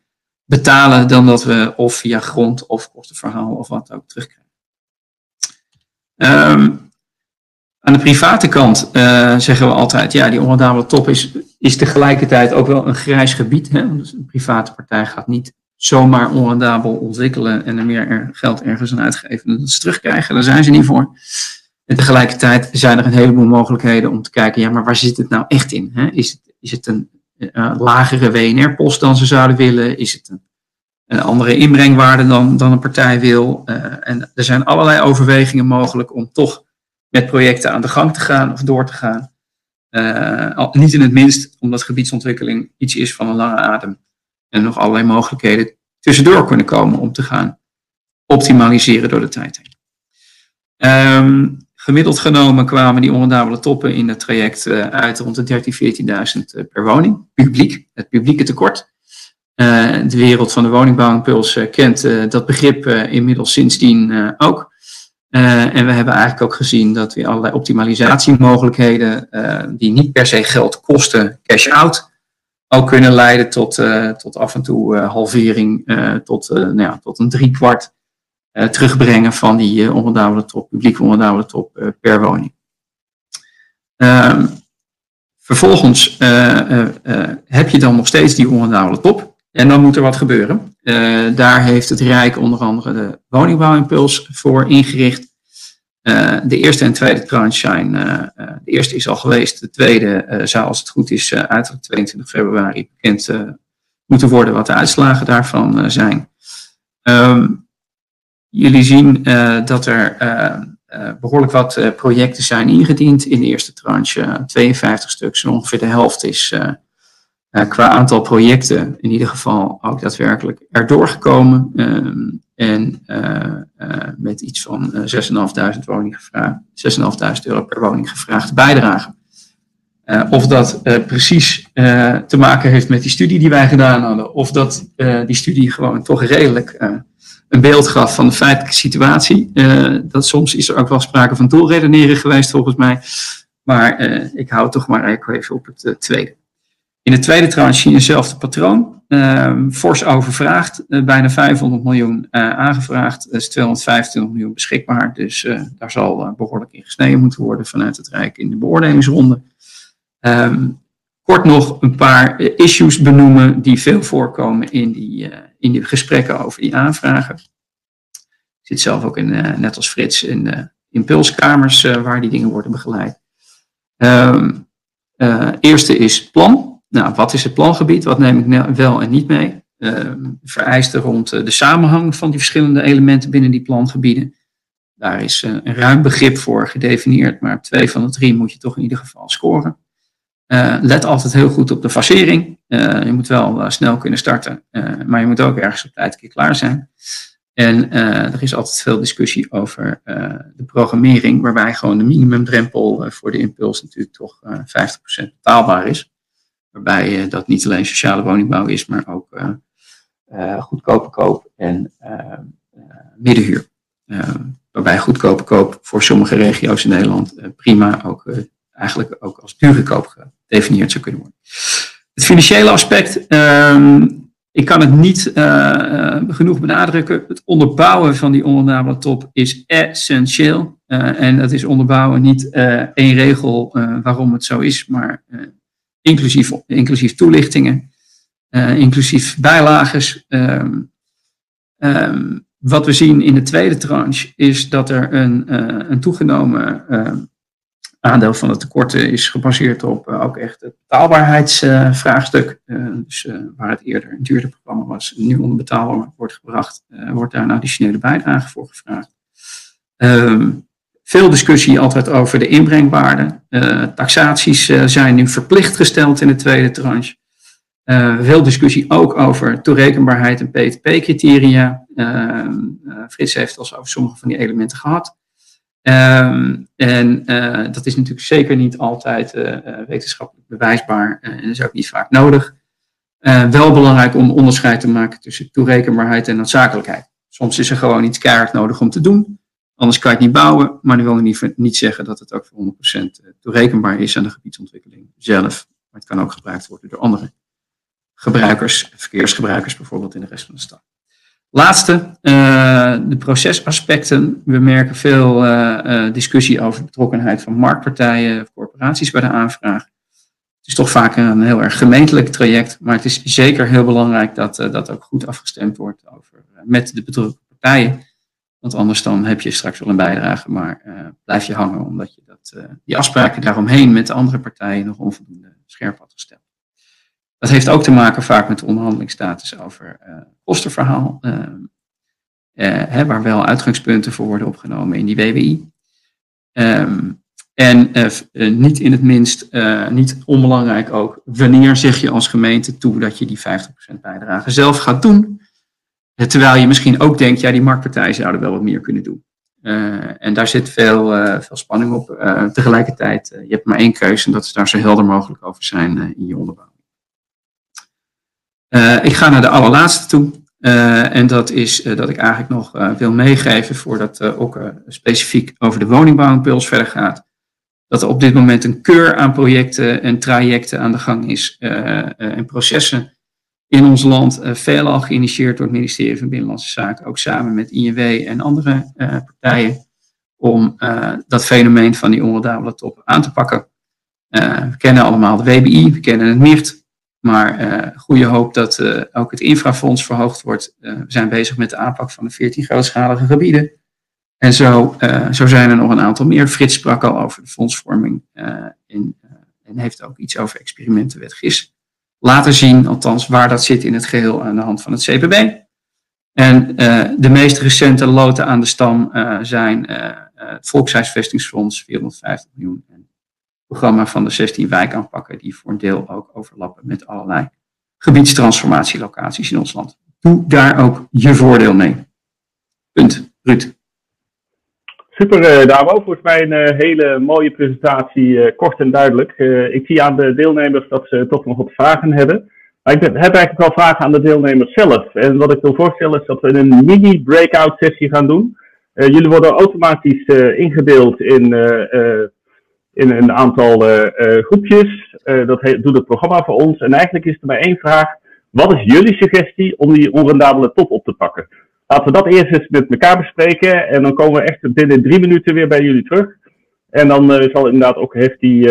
betalen dan dat we of via grond of kostenverhaal of wat ook terugkrijgen. Um, aan de private kant zeggen we altijd, ja, die onrendabele top is, is tegelijkertijd ook wel een grijs gebied. Hè? Een private partij gaat niet zomaar onrendabel ontwikkelen en er meer geld ergens aan uitgeven en dat ze terugkrijgen. Daar zijn ze niet voor. En tegelijkertijd zijn er een heleboel mogelijkheden om te kijken, ja, maar waar zit het nou echt in? Hè? Is, het, is het een uh, lagere WNR-post dan ze zouden willen? Is het een, een andere inbrengwaarde dan, dan een partij wil? Uh, en er zijn allerlei overwegingen mogelijk om toch met projecten aan de gang te gaan of door te gaan. Uh, niet in het minst omdat gebiedsontwikkeling iets is van een lange adem. En nog allerlei mogelijkheden tussendoor kunnen komen om te gaan optimaliseren door de tijd heen. Um, gemiddeld genomen kwamen die onrendabele toppen in het traject uh, uit rond de 13.000, 14.000 per woning. Publiek, het publieke tekort. De wereld van de woningbouwimpuls kent dat begrip inmiddels sindsdien ook. Uh, en we hebben eigenlijk ook gezien dat we allerlei optimalisatiemogelijkheden, uh, die niet per se geld kosten, cash-out, ook kunnen leiden tot, uh, tot af en toe halvering, tot, nou ja, tot een driekwart terugbrengen van die onrendabele top, publiek onrendabele top per woning. Ehm, vervolgens heb je dan nog steeds die onrendabele top en dan moet er wat gebeuren. Uh, daar heeft het Rijk onder andere de woningbouwimpuls voor ingericht. Uh, de eerste en tweede tranche zijn, uh, de eerste is al geweest, de tweede zou als het goed is uiterlijk 22 februari bekend moeten worden wat de uitslagen daarvan zijn. Um, jullie zien dat er behoorlijk wat projecten zijn ingediend in de eerste tranche, 52 stuks, ongeveer de helft is uh, qua aantal projecten in ieder geval ook daadwerkelijk erdoor gekomen. Uh, en uh, met iets van 6.500 woningen gevraagd, 6.500 euro per woning gevraagd bijdrage. of dat precies te maken heeft met die studie die wij gedaan hadden, of dat die studie gewoon toch redelijk een beeld gaf van de feitelijke situatie. dat soms is er ook wel sprake van doelredeneren geweest volgens mij. Maar ik hou toch maar even op het tweede. In de tweede tranche zie je hetzelfde patroon. Uh, fors overvraagd, uh, bijna 500 miljoen uh, aangevraagd, is 225 miljoen beschikbaar. Dus eh, daar zal behoorlijk in gesneden moeten worden vanuit het Rijk in de beoordelingsronde. Um, kort nog een paar issues benoemen die veel voorkomen in die, in die gesprekken over die aanvragen. Ik zit zelf ook in, net als Frits in de impulskamers waar die dingen worden begeleid. Um, eerste is plan. Nou, wat is het plangebied? Wat neem ik nou wel en niet mee? Uh, vereisten rond uh, de samenhang van die verschillende elementen binnen die plangebieden. Daar is uh, een ruim begrip voor gedefinieerd, maar twee van de drie moet je toch in ieder geval scoren. Eh, let altijd heel goed op de fasering. je moet wel snel kunnen starten, maar je moet ook ergens op tijd een keer klaar zijn. En er is altijd veel discussie over de programmering, waarbij gewoon de minimumdrempel voor de impuls natuurlijk toch 50% betaalbaar is. Waarbij uh, dat niet alleen sociale woningbouw is, maar ook uh, goedkope koop en middenhuur. waarbij goedkope koop voor sommige regio's in Nederland prima ook eigenlijk ook als dure koop gedefinieerd zou kunnen worden. Het financiële aspect, ehm, ik kan het niet genoeg benadrukken. Het onderbouwen van die ondernamelijke top is essentieel. En dat is onderbouwen niet één regel waarom het zo is, maar inclusief, inclusief toelichtingen, uh, inclusief bijlages. Um, um, wat we zien in de tweede tranche is dat er een, uh, een toegenomen uh, aandeel van de tekorten is gebaseerd op ook echt het betaalbaarheidsvraagstuk. dus waar het eerder een duurder programma was, nu onder betaalbaar wordt gebracht, wordt daar een additionele bijdrage voor gevraagd. Um, veel discussie altijd over de inbrengwaarde. Uh, taxaties uh, zijn nu verplicht gesteld in de tweede tranche. Uh, veel discussie ook over toerekenbaarheid en PTP-criteria. Frits heeft al over sommige van die elementen gehad. Ehm, en dat is natuurlijk zeker niet altijd wetenschappelijk bewijsbaar en is ook niet vaak nodig. wel belangrijk om onderscheid te maken tussen toerekenbaarheid en noodzakelijkheid. Soms is er gewoon iets keihard nodig om te doen. Anders kan je het niet bouwen, maar dat wil niet, niet zeggen dat het ook voor 100% toerekenbaar is aan de gebiedsontwikkeling zelf. Maar het kan ook gebruikt worden door andere gebruikers, verkeersgebruikers bijvoorbeeld in de rest van de stad. Laatste, uh, de procesaspecten. We merken veel uh, discussie over de betrokkenheid van marktpartijen of corporaties bij de aanvraag. Het is toch vaak een heel erg gemeentelijk traject, maar het is zeker heel belangrijk dat dat ook goed afgestemd wordt over, met de betrokken partijen. Want anders dan heb je straks wel een bijdrage, maar blijf je hangen omdat je dat, die afspraken daaromheen met de andere partijen nog onvoldoende scherp had gesteld. Dat heeft ook te maken vaak met de onderhandelingsstatus over uh, kostenverhaal, uh, hè, waar wel uitgangspunten voor worden opgenomen in die WWI. Um, en niet in het minst, niet onbelangrijk ook, wanneer zeg je als gemeente toe dat je die 50% bijdrage zelf gaat doen. Terwijl je misschien ook denkt, ja, die marktpartijen zouden wel wat meer kunnen doen. en daar zit veel, veel spanning op. tegelijkertijd, je hebt maar één keuze en dat is daar zo helder mogelijk over zijn in je onderbouw. Ik ga naar de allerlaatste toe. En dat is dat ik eigenlijk nog wil meegeven, voordat ook specifiek over de woningbouwimpuls verder gaat. Dat er op dit moment een keur aan projecten en trajecten aan de gang is en processen in ons land, veelal geïnitieerd door het ministerie van Binnenlandse Zaken, ook samen met INW en andere partijen, om dat fenomeen van die onrendabele top aan te pakken. we kennen allemaal de WBI, we kennen het MIRT, maar goede hoop dat ook het infrafonds verhoogd wordt. We zijn bezig met de aanpak van de 14 grootschalige gebieden. En zo, zo zijn er nog een aantal meer. Frits sprak al over de fondsvorming en, en, heeft ook iets over experimentenwet GIS laten zien, althans waar dat zit in het geheel aan de hand van het CPB. En de meest recente loten aan de stam zijn het Volkshuisvestingsfonds, 450 miljoen, programma van de 16 wijkaanpakken die voor een deel ook overlappen met allerlei gebiedstransformatielocaties in ons land. Doe daar ook je voordeel mee. Punt. Ruud. Super, uh, Davo. Volgens mij een uh, hele mooie presentatie, uh, kort en duidelijk. ik zie aan de deelnemers dat ze toch nog wat vragen hebben. Maar ik heb eigenlijk wel vragen aan de deelnemers zelf. En wat ik wil voorstellen is dat we een mini-breakout sessie gaan doen. jullie worden automatisch ingedeeld in in een aantal groepjes. Dat doet het programma voor ons. En eigenlijk is er maar één vraag. Wat is jullie suggestie om die onrendabele top op te pakken? Laten we dat eerst eens met elkaar bespreken. En dan komen we echt binnen drie minuten weer bij jullie terug. En dan zal inderdaad ook Hefty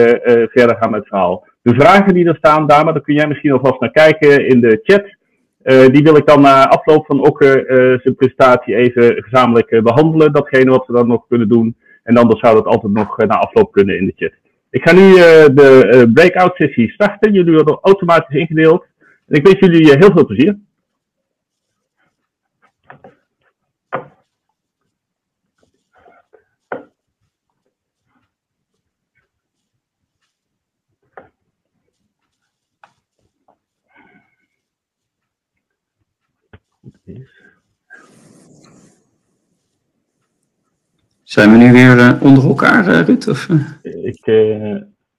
verder gaan met het verhaal. De vragen die er staan, Dame, daar kun jij misschien alvast naar kijken in de chat. die wil ik dan na afloop van ook zijn presentatie even gezamenlijk behandelen. Datgene wat we dan nog kunnen doen. En anders zou dat altijd nog eh, na afloop kunnen in de chat. Ik ga nu de breakout sessie starten. Jullie worden automatisch ingedeeld. En ik wens jullie heel veel plezier. Zijn we nu weer uh, onder elkaar, uh, Ruud? Of? Ik, uh,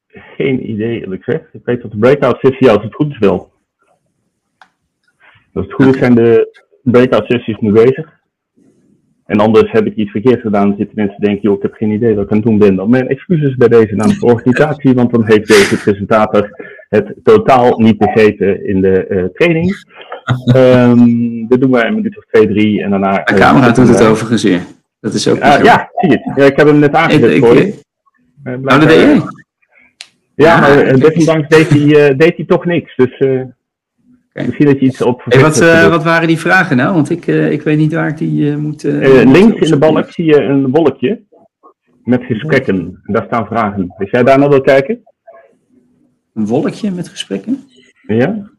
geen idee, eerlijk gezegd. Ik weet dat de breakout sessie, als het goed is, wel. Als het goed is, zijn de breakout sessies nu bezig. En anders heb ik iets verkeerd gedaan. Dan zitten mensen denken, joh, ik heb geen idee wat ik aan het doen ben. Dan mijn excuses bij deze namens de organisatie, want dan heeft deze presentator het totaal niet begrepen in de training. Um, dit doen wij een minuut of twee, drie en daarna... De camera doet het overigens weer. Dat is ook uh, ja, zie je Ja, ik heb hem net aangezet voor je. Uh, oh, dat deed jij? Ja, maar uh, desondanks deed hij, deed hij toch niks. Dus okay. misschien dat je iets op... Hey, wat, wat waren die vragen nou? Want ik, ik weet niet waar ik die moet... links in de balk zie je een wolkje met gesprekken. En daar staan vragen. Als jij daar naar wil kijken? Een wolkje met gesprekken? Ja.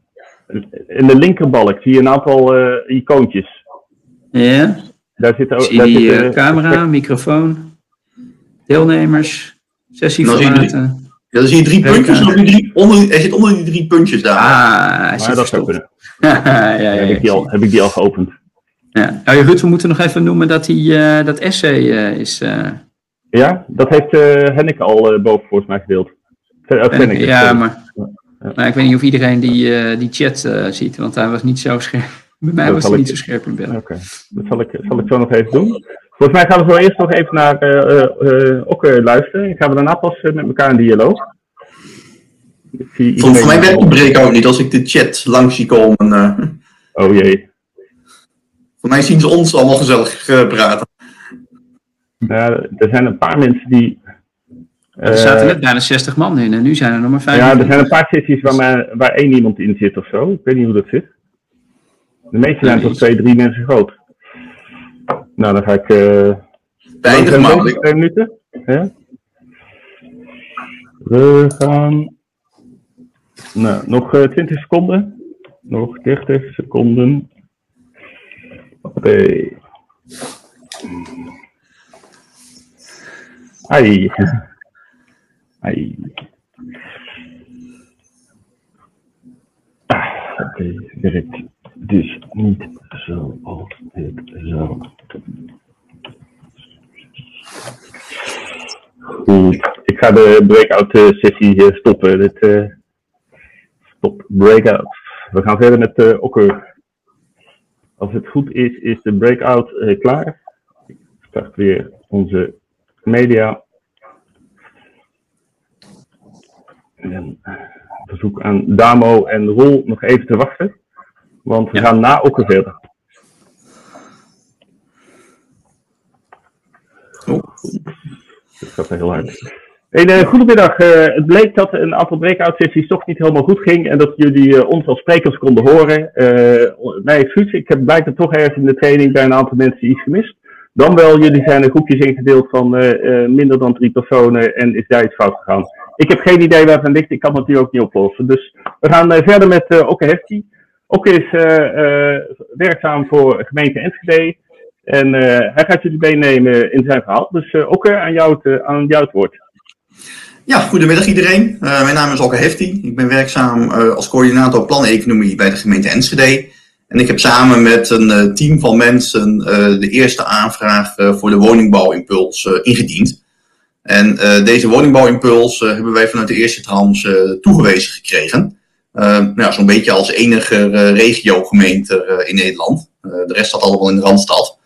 In de linkerbalk zie je een aantal icoontjes. Ja. Daar zit ook. Zie daar die zit, uh, camera, microfoon, deelnemers, sessieformaten. Ja, dan zie je drie puntjes. Onder die drie, onder, er zit onder die drie puntjes daar. Ah, maar dat zou kunnen. ja, ja, heb, ik die al, heb ik die al geopend. Ja. Nou, Rut, we moeten nog even noemen dat die, uh, dat essay uh, is, uh, Ja, dat heeft uh, Hennik al uh, boven volgens mij gedeeld. Uh, ja, maar, maar ik weet niet of iedereen die, die chat ziet, want hij was niet zo scherp. Bij mij dat was hij niet zo scherp in beeld. Oké, okay. dat zal ik, zal ik zo nog even doen. Volgens mij gaan we zo eerst nog even naar Okke luisteren. En gaan we daarna pas met elkaar in dialoog. Volgens mij werkt de breakout niet als ik de chat langs zie komen. Oh jee. Voor mij zien ze ons allemaal gezellig praten. Ja, er zijn een paar mensen die. er zaten net bijna 60 man in en nu zijn er nog maar 5. Ja, er zijn een paar sessies waar, maar, waar één iemand in zit of zo. Ik weet niet hoe dat zit. De meeste zijn toch twee, drie mensen groot. Nou, dan ga ik. Uh, Weinig maar. Twee minuten. Ja. We gaan. Nou, nog uh, 20 seconden. Nog 30 seconden. Oké. Ai. Ai. Ah, Oké, okay, werkt dus niet zoals het zou. Goed, ik ga de breakout eh, sessie stoppen. Dit, uh, stop breakout. We gaan verder met uh, okker. Als het goed is, is de breakout klaar. Ik start weer onze media. En verzoek aan Damo en Rol nog even te wachten. Want we gaan na ook verder. Oh, dat gaat heel hard. Hey, uh, goedemiddag. Uh, het bleek dat een aantal breakout sessies toch niet helemaal goed ging en dat jullie uh, ons als sprekers konden horen. mijn excuus, ik heb blijkbaar toch ergens in de training bij een aantal mensen iets gemist. Dan wel, jullie zijn in groepjes ingedeeld van minder dan drie personen en is daar iets fout gegaan. Ik heb geen idee waar het aan ligt, ik kan het nu ook niet oplossen. Dus we gaan verder met Okke Hefti. Okke is werkzaam voor gemeente Enschede en hij gaat jullie meenemen in zijn verhaal. Dus Okke, aan jou het, aan jou het woord. Ja, goedemiddag iedereen. mijn naam is Okke Hefti. Ik ben werkzaam als coördinator planeconomie bij de gemeente Enschede. En ik heb samen met een team van mensen de eerste aanvraag voor de woningbouwimpuls ingediend. En deze woningbouwimpuls hebben wij vanuit de eerste trans toegewezen gekregen. Nou, Zo'n beetje als enige regiogemeente in Nederland. de rest staat allemaal in de Randstad.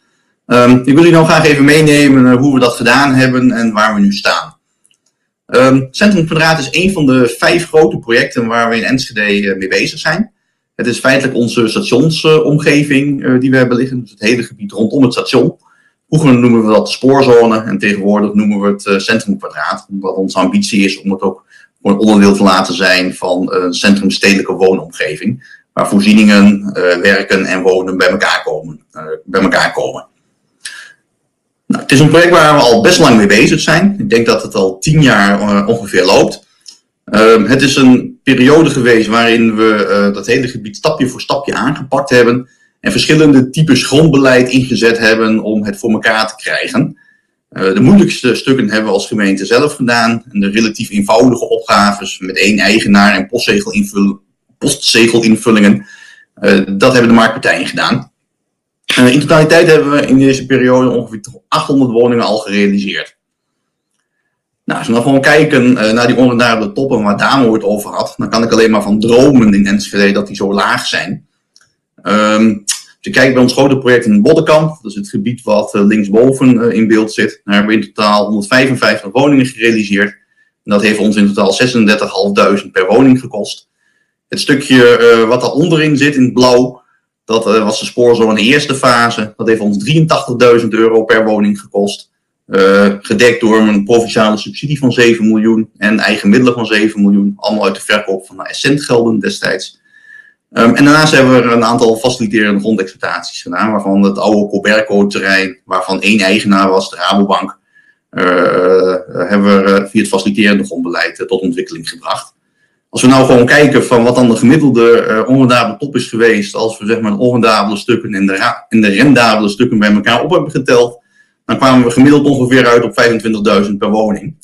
Um, ik wil jullie nou graag even meenemen hoe we dat gedaan hebben en waar we nu staan. Um, Centrum is een van de vijf grote projecten waar we in Enschede mee bezig zijn. Het is feitelijk onze stationsomgeving die we hebben liggen, dus het hele gebied rondom het station. Vroeger noemen we dat spoorzone en tegenwoordig noemen we het uh, centrumkwadraat, omdat onze ambitie is om het ook onderdeel te laten zijn van een centrumstedelijke woonomgeving, waar voorzieningen, uh, werken en wonen bij elkaar komen. bij elkaar komen. Nou, het is een project waar we al best lang mee bezig zijn. Ik denk dat het al tien jaar ongeveer loopt. Uh, het is een periode geweest waarin we dat hele gebied stapje voor stapje aangepakt hebben en verschillende types grondbeleid ingezet hebben om het voor elkaar te krijgen. Uh, de moeilijkste stukken hebben we als gemeente zelf gedaan de relatief eenvoudige opgaves met één eigenaar en postzegelinvullingen, uh, dat hebben de marktpartijen gedaan. in totaliteit hebben we in deze periode ongeveer 800 woningen al gerealiseerd. Nou, als we dan gewoon kijken naar die onrendabele toppen waar Damo het over had, dan kan ik alleen maar van dromen in Enschede dat die zo laag zijn. Um, je kijkt bij ons grote project in Boddenkamp, dat is het gebied wat uh, linksboven uh, in beeld zit, daar hebben we in totaal 155 woningen gerealiseerd. Dat heeft ons in totaal 36.500 per woning gekost. Het stukje wat daar onderin zit in het blauw, dat was de spoorzone in de eerste fase. Dat heeft ons 83.000 euro per woning gekost. Uh, gedekt door een provinciale subsidie van 7 miljoen en eigen middelen van 7 miljoen. Allemaal uit de verkoop van Essent-gelden destijds. Um, en daarnaast hebben we een aantal faciliterende grondexploitaties gedaan, waarvan het oude Coberco-terrein, waarvan één eigenaar was, de Rabobank, uh, hebben we via het faciliterende grondbeleid tot ontwikkeling gebracht. Als we nou gewoon kijken van wat dan de gemiddelde uh, onrendabele top is geweest, als we zeg maar de onrendabele stukken en de, en de rendabele stukken bij elkaar op hebben geteld, dan kwamen we gemiddeld ongeveer uit op 25.000 per woning.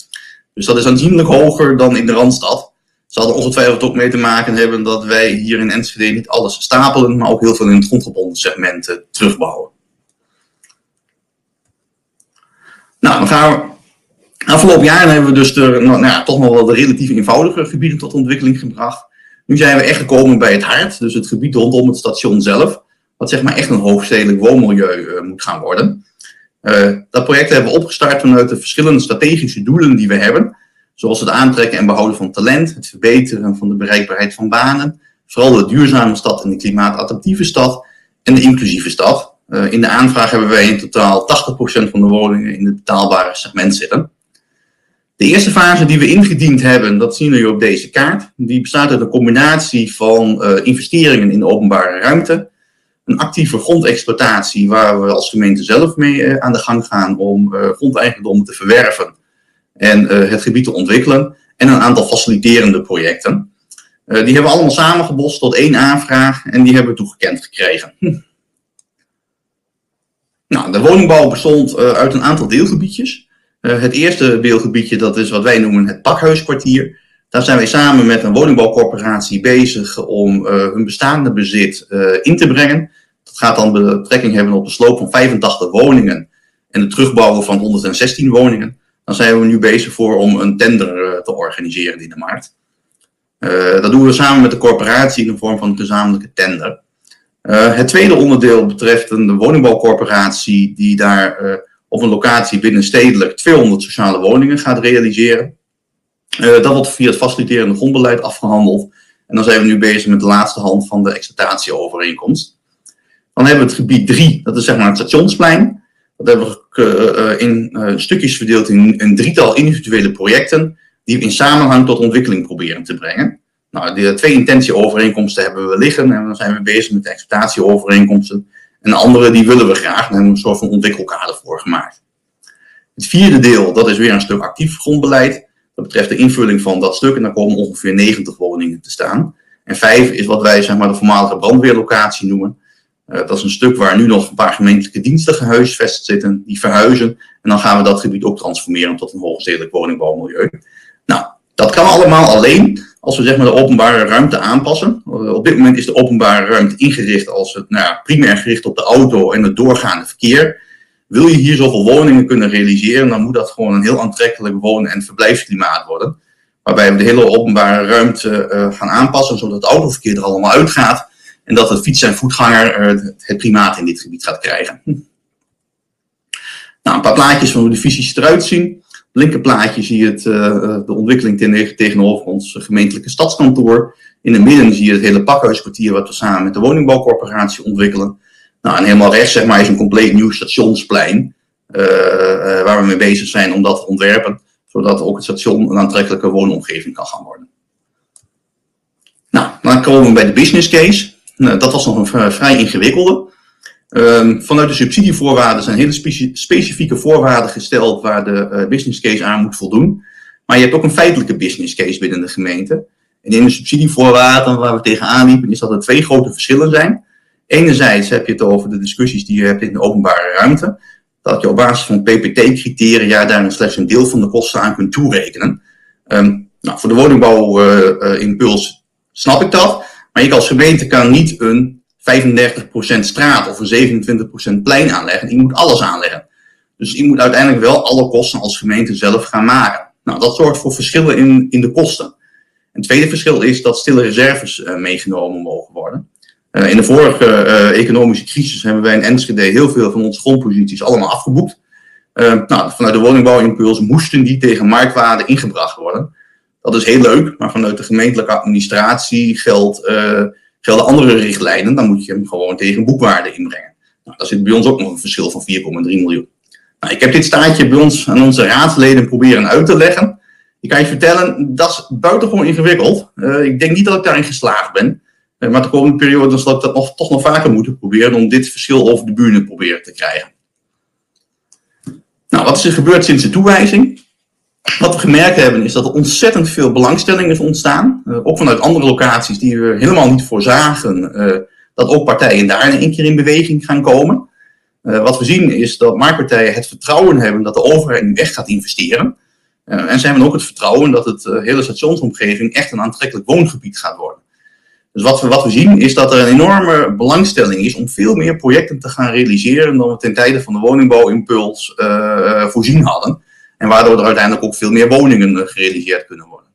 Dus dat is aanzienlijk hoger dan in de Randstad. Zal er ongetwijfeld ook mee te maken hebben dat wij hier in Enschede niet alles stapelen, maar ook heel veel in het grondgebonden segment terugbouwen. Nou, dan gaan we Afgelopen jaren hebben we dus nou, nou ja, toch nog wel de relatief eenvoudige gebieden tot ontwikkeling gebracht. Nu zijn we echt gekomen bij het hart, dus het gebied rondom het station zelf, wat zeg maar echt een hoofdstedelijk woonmilieu uh, moet gaan worden. Uh, dat project hebben we opgestart vanuit de verschillende strategische doelen die we hebben, zoals het aantrekken en behouden van talent, het verbeteren van de bereikbaarheid van banen, vooral de duurzame stad en de klimaatadaptieve stad en de inclusieve stad. Uh, in de aanvraag hebben wij in totaal 80% van de woningen in het betaalbare segment zitten. De eerste fase die we ingediend hebben, dat zien we op deze kaart. Die bestaat uit een combinatie van uh, investeringen in de openbare ruimte, een actieve grondexploitatie waar we als gemeente zelf mee uh, aan de gang gaan om grondeigendommen te verwerven en het gebied te ontwikkelen, en een aantal faciliterende projecten. die hebben allemaal samengebost tot één aanvraag en die hebben we toegekend gekregen. Hm. Nou, de woningbouw bestond uit een aantal deelgebiedjes. Het eerste deelgebiedje, dat is wat wij noemen het Pakhuiskwartier. Daar zijn wij samen met een woningbouwcorporatie bezig om hun bestaande bezit in te brengen. Dat gaat dan betrekking hebben op de sloop van 85 woningen en het terugbouwen van 116 woningen. Dan zijn we nu bezig voor om een tender te organiseren in de markt. dat doen we samen met de corporatie in de vorm van een gezamenlijke tender. het tweede onderdeel betreft een woningbouwcorporatie die daar op een locatie binnenstedelijk 200 sociale woningen gaat realiseren. Dat wordt via het faciliterende grondbeleid afgehandeld. En dan zijn we nu bezig met de laatste hand van de exploitatieovereenkomst. Dan hebben we het gebied 3, dat is zeg maar het stationsplein. Dat hebben we uh, in uh, stukjes verdeeld in een drietal individuele projecten, die we in samenhang tot ontwikkeling proberen te brengen. Nou, de twee intentieovereenkomsten hebben we liggen en dan zijn we bezig met de exploitatieovereenkomsten. En de andere die willen we graag. Daar hebben we een soort van ontwikkelkader voor gemaakt. Het vierde deel, dat is weer een stuk actief grondbeleid. Dat betreft de invulling van dat stuk. En daar komen ongeveer 90 woningen te staan. En vijf is wat wij zeg maar, de voormalige brandweerlocatie noemen. Uh, dat is een stuk waar nu nog een paar gemeentelijke diensten gehuisvest zitten. Die verhuizen. En dan gaan we dat gebied ook transformeren tot een hoogstedelijk woningbouwmilieu. Nou, dat kan allemaal alleen als we zeg maar, de openbare ruimte aanpassen. Uh, op dit moment is de openbare ruimte ingericht als het nou primair gericht op de auto en het doorgaande verkeer. Wil je hier zoveel woningen kunnen realiseren, dan moet dat gewoon een heel aantrekkelijk wonen- en verblijfsklimaat worden. Waarbij we de hele openbare ruimte uh, gaan aanpassen, zodat het autoverkeer er allemaal uitgaat. En dat het fiets- en voetganger uh, het primaat in dit gebied gaat krijgen. Hm. Nou, een paar plaatjes van hoe de visies eruit zien linkerplaatje zie je het, uh, de ontwikkeling ten, tegenover ons gemeentelijke stadskantoor. In het midden zie je het hele pakhuiskwartier wat we samen met de woningbouwcorporatie ontwikkelen. Nou, en helemaal rechts zeg maar, is een compleet nieuw stationsplein. Uh, waar we mee bezig zijn om dat te ontwerpen. Zodat ook het station een aantrekkelijke woonomgeving kan gaan worden. Nou, dan komen we bij de business case. Nou, dat was nog een vrij ingewikkelde. Um, vanuit de subsidievoorwaarden zijn hele specifieke voorwaarden gesteld waar de uh, business case aan moet voldoen. Maar je hebt ook een feitelijke business case binnen de gemeente. En in de subsidievoorwaarden waar we tegenaan liepen, is dat er twee grote verschillen zijn. Enerzijds heb je het over de discussies die je hebt in de openbare ruimte. Dat je op basis van PPT-criteria daar slechts een deel van de kosten aan kunt toerekenen. Um, nou, voor de woningbouwimpuls uh, uh, snap ik dat. Maar ik als gemeente kan niet een 35% straat of een 27% plein aanleggen. Je moet alles aanleggen. Dus je moet uiteindelijk wel alle kosten als gemeente zelf gaan maken. Nou, dat zorgt voor verschillen in, in de kosten. Een tweede verschil is dat stille reserves uh, meegenomen mogen worden. Uh, in de vorige uh, economische crisis hebben wij in Enschede heel veel van onze grondposities allemaal afgeboekt. nou, vanuit de woningbouwimpuls moesten die tegen marktwaarde ingebracht worden. Dat is heel leuk, maar vanuit de gemeentelijke administratie geldt gelden andere richtlijnen, dan moet je hem gewoon tegen boekwaarde inbrengen. Nou, daar zit bij ons ook nog een verschil van 4,3 miljoen. Nou, ik heb dit staatje bij ons aan onze raadsleden proberen uit te leggen. Ik kan je vertellen, dat is buitengewoon ingewikkeld. Uh, ik denk niet dat ik daarin geslaagd ben. Uh, maar de komende periode zal ik dat nog, toch nog vaker moeten proberen om dit verschil over de buren proberen te krijgen. Nou, wat is er gebeurd sinds de toewijzing? Wat we gemerkt hebben is dat er ontzettend veel belangstelling is ontstaan. Uh, ook vanuit andere locaties die we helemaal niet voorzagen. Uh, dat ook partijen daar in één keer in beweging gaan komen. Uh, wat we zien is dat marktpartijen het vertrouwen hebben dat de overheid nu echt gaat investeren. en ze hebben ook het vertrouwen dat het hele stationsomgeving echt een aantrekkelijk woongebied gaat worden. Dus wat we, wat we zien is dat er een enorme belangstelling is om veel meer projecten te gaan realiseren dan we ten tijde van de woningbouwimpuls voorzien hadden. En waardoor er uiteindelijk ook veel meer woningen gerealiseerd kunnen worden.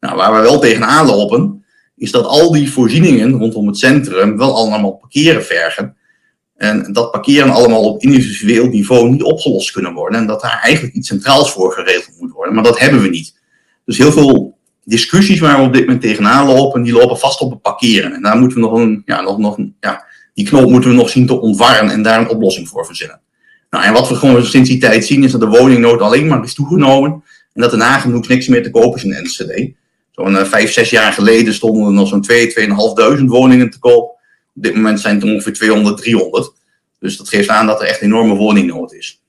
Nou, waar we wel tegenaan lopen, is dat al die voorzieningen rondom het centrum wel allemaal parkeren vergen. En dat parkeren allemaal op individueel niveau niet opgelost kunnen worden. En dat daar eigenlijk iets centraals voor geregeld moet worden. Maar dat hebben we niet. Dus heel veel discussies waar we op dit moment tegenaan lopen, die lopen vast op het parkeren. En daar moeten we nog een, ja, nog, nog, ja, die knoop moeten we nog zien te ontwarren en daar een oplossing voor verzinnen. Nou, en wat we gewoon sinds die tijd zien, is dat de woningnood alleen maar is toegenomen. En dat er nagenoeg niks meer te kopen is in NCD. Zo'n uh, vijf, zes jaar geleden stonden er nog zo'n 2, 2.500 woningen te koop. Op dit moment zijn het ongeveer 200, 300. Dus dat geeft aan dat er echt enorme woningnood is.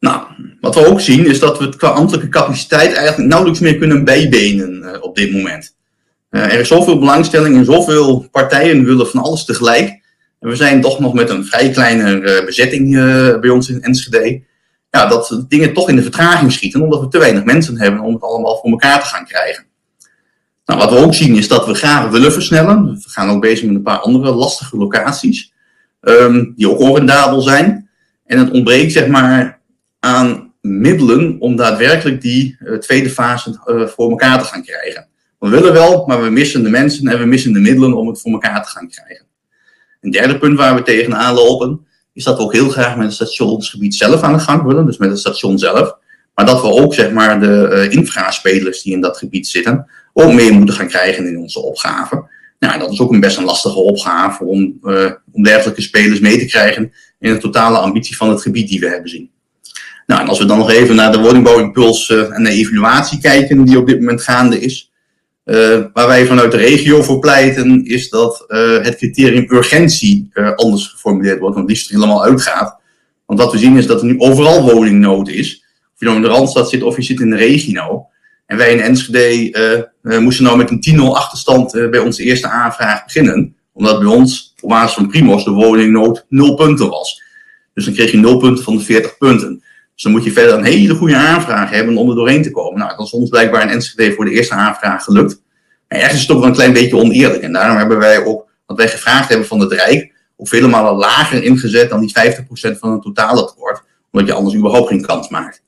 Nou, wat we ook zien is dat we het qua ambtelijke capaciteit eigenlijk nauwelijks meer kunnen bijbenen uh, op dit moment. Uh, er is zoveel belangstelling en zoveel partijen willen van alles tegelijk. We zijn toch nog met een vrij kleine uh, bezetting bij ons in Enschede. Ja, dat dingen toch in de vertraging schieten, omdat we te weinig mensen hebben om het allemaal voor elkaar te gaan krijgen. Nou, wat we ook zien is dat we graag willen versnellen. We gaan ook bezig met een paar andere lastige locaties, um, die ook onrendabel zijn. En het ontbreekt zeg maar aan middelen om daadwerkelijk die uh, tweede fase voor elkaar te gaan krijgen. We willen wel, maar we missen de mensen en we missen de middelen om het voor elkaar te gaan krijgen. Een derde punt waar we tegenaan lopen, is dat we ook heel graag met het stationsgebied zelf aan de gang willen, dus met het station zelf. Maar dat we ook zeg maar, de uh, infraspelers die in dat gebied zitten, ook meer moeten gaan krijgen in onze opgave. Nou, dat is ook een best een lastige opgave om, uh, om dergelijke spelers mee te krijgen in de totale ambitie van het gebied die we hebben zien. Nou, en als we dan nog even naar de woningbouwimpuls uh, en de evaluatie kijken die op dit moment gaande is. Uh, waar wij vanuit de regio voor pleiten, is dat uh, het criterium urgentie anders geformuleerd wordt, want liefst helemaal uitgaat. Want wat we zien is dat er nu overal woningnood is. Of je nou in de Randstad zit of je zit in de regio. En wij in Enschede moesten nou met een 10-0 achterstand bij onze eerste aanvraag beginnen. Omdat bij ons, op basis van Primos, de woningnood 0 punten was. Dus dan kreeg je 0 punten van de 40 punten. Dus dan moet je verder een hele goede aanvraag hebben om er doorheen te komen. Nou, dat is ons blijkbaar in Enschede voor de eerste aanvraag gelukt. Maar ergens is het toch wel een klein beetje oneerlijk. En daarom hebben wij ook, wat wij gevraagd hebben van het Rijk, ook vele malen lager ingezet dan die 50% van het totale tekort. Omdat je anders überhaupt geen kans maakt.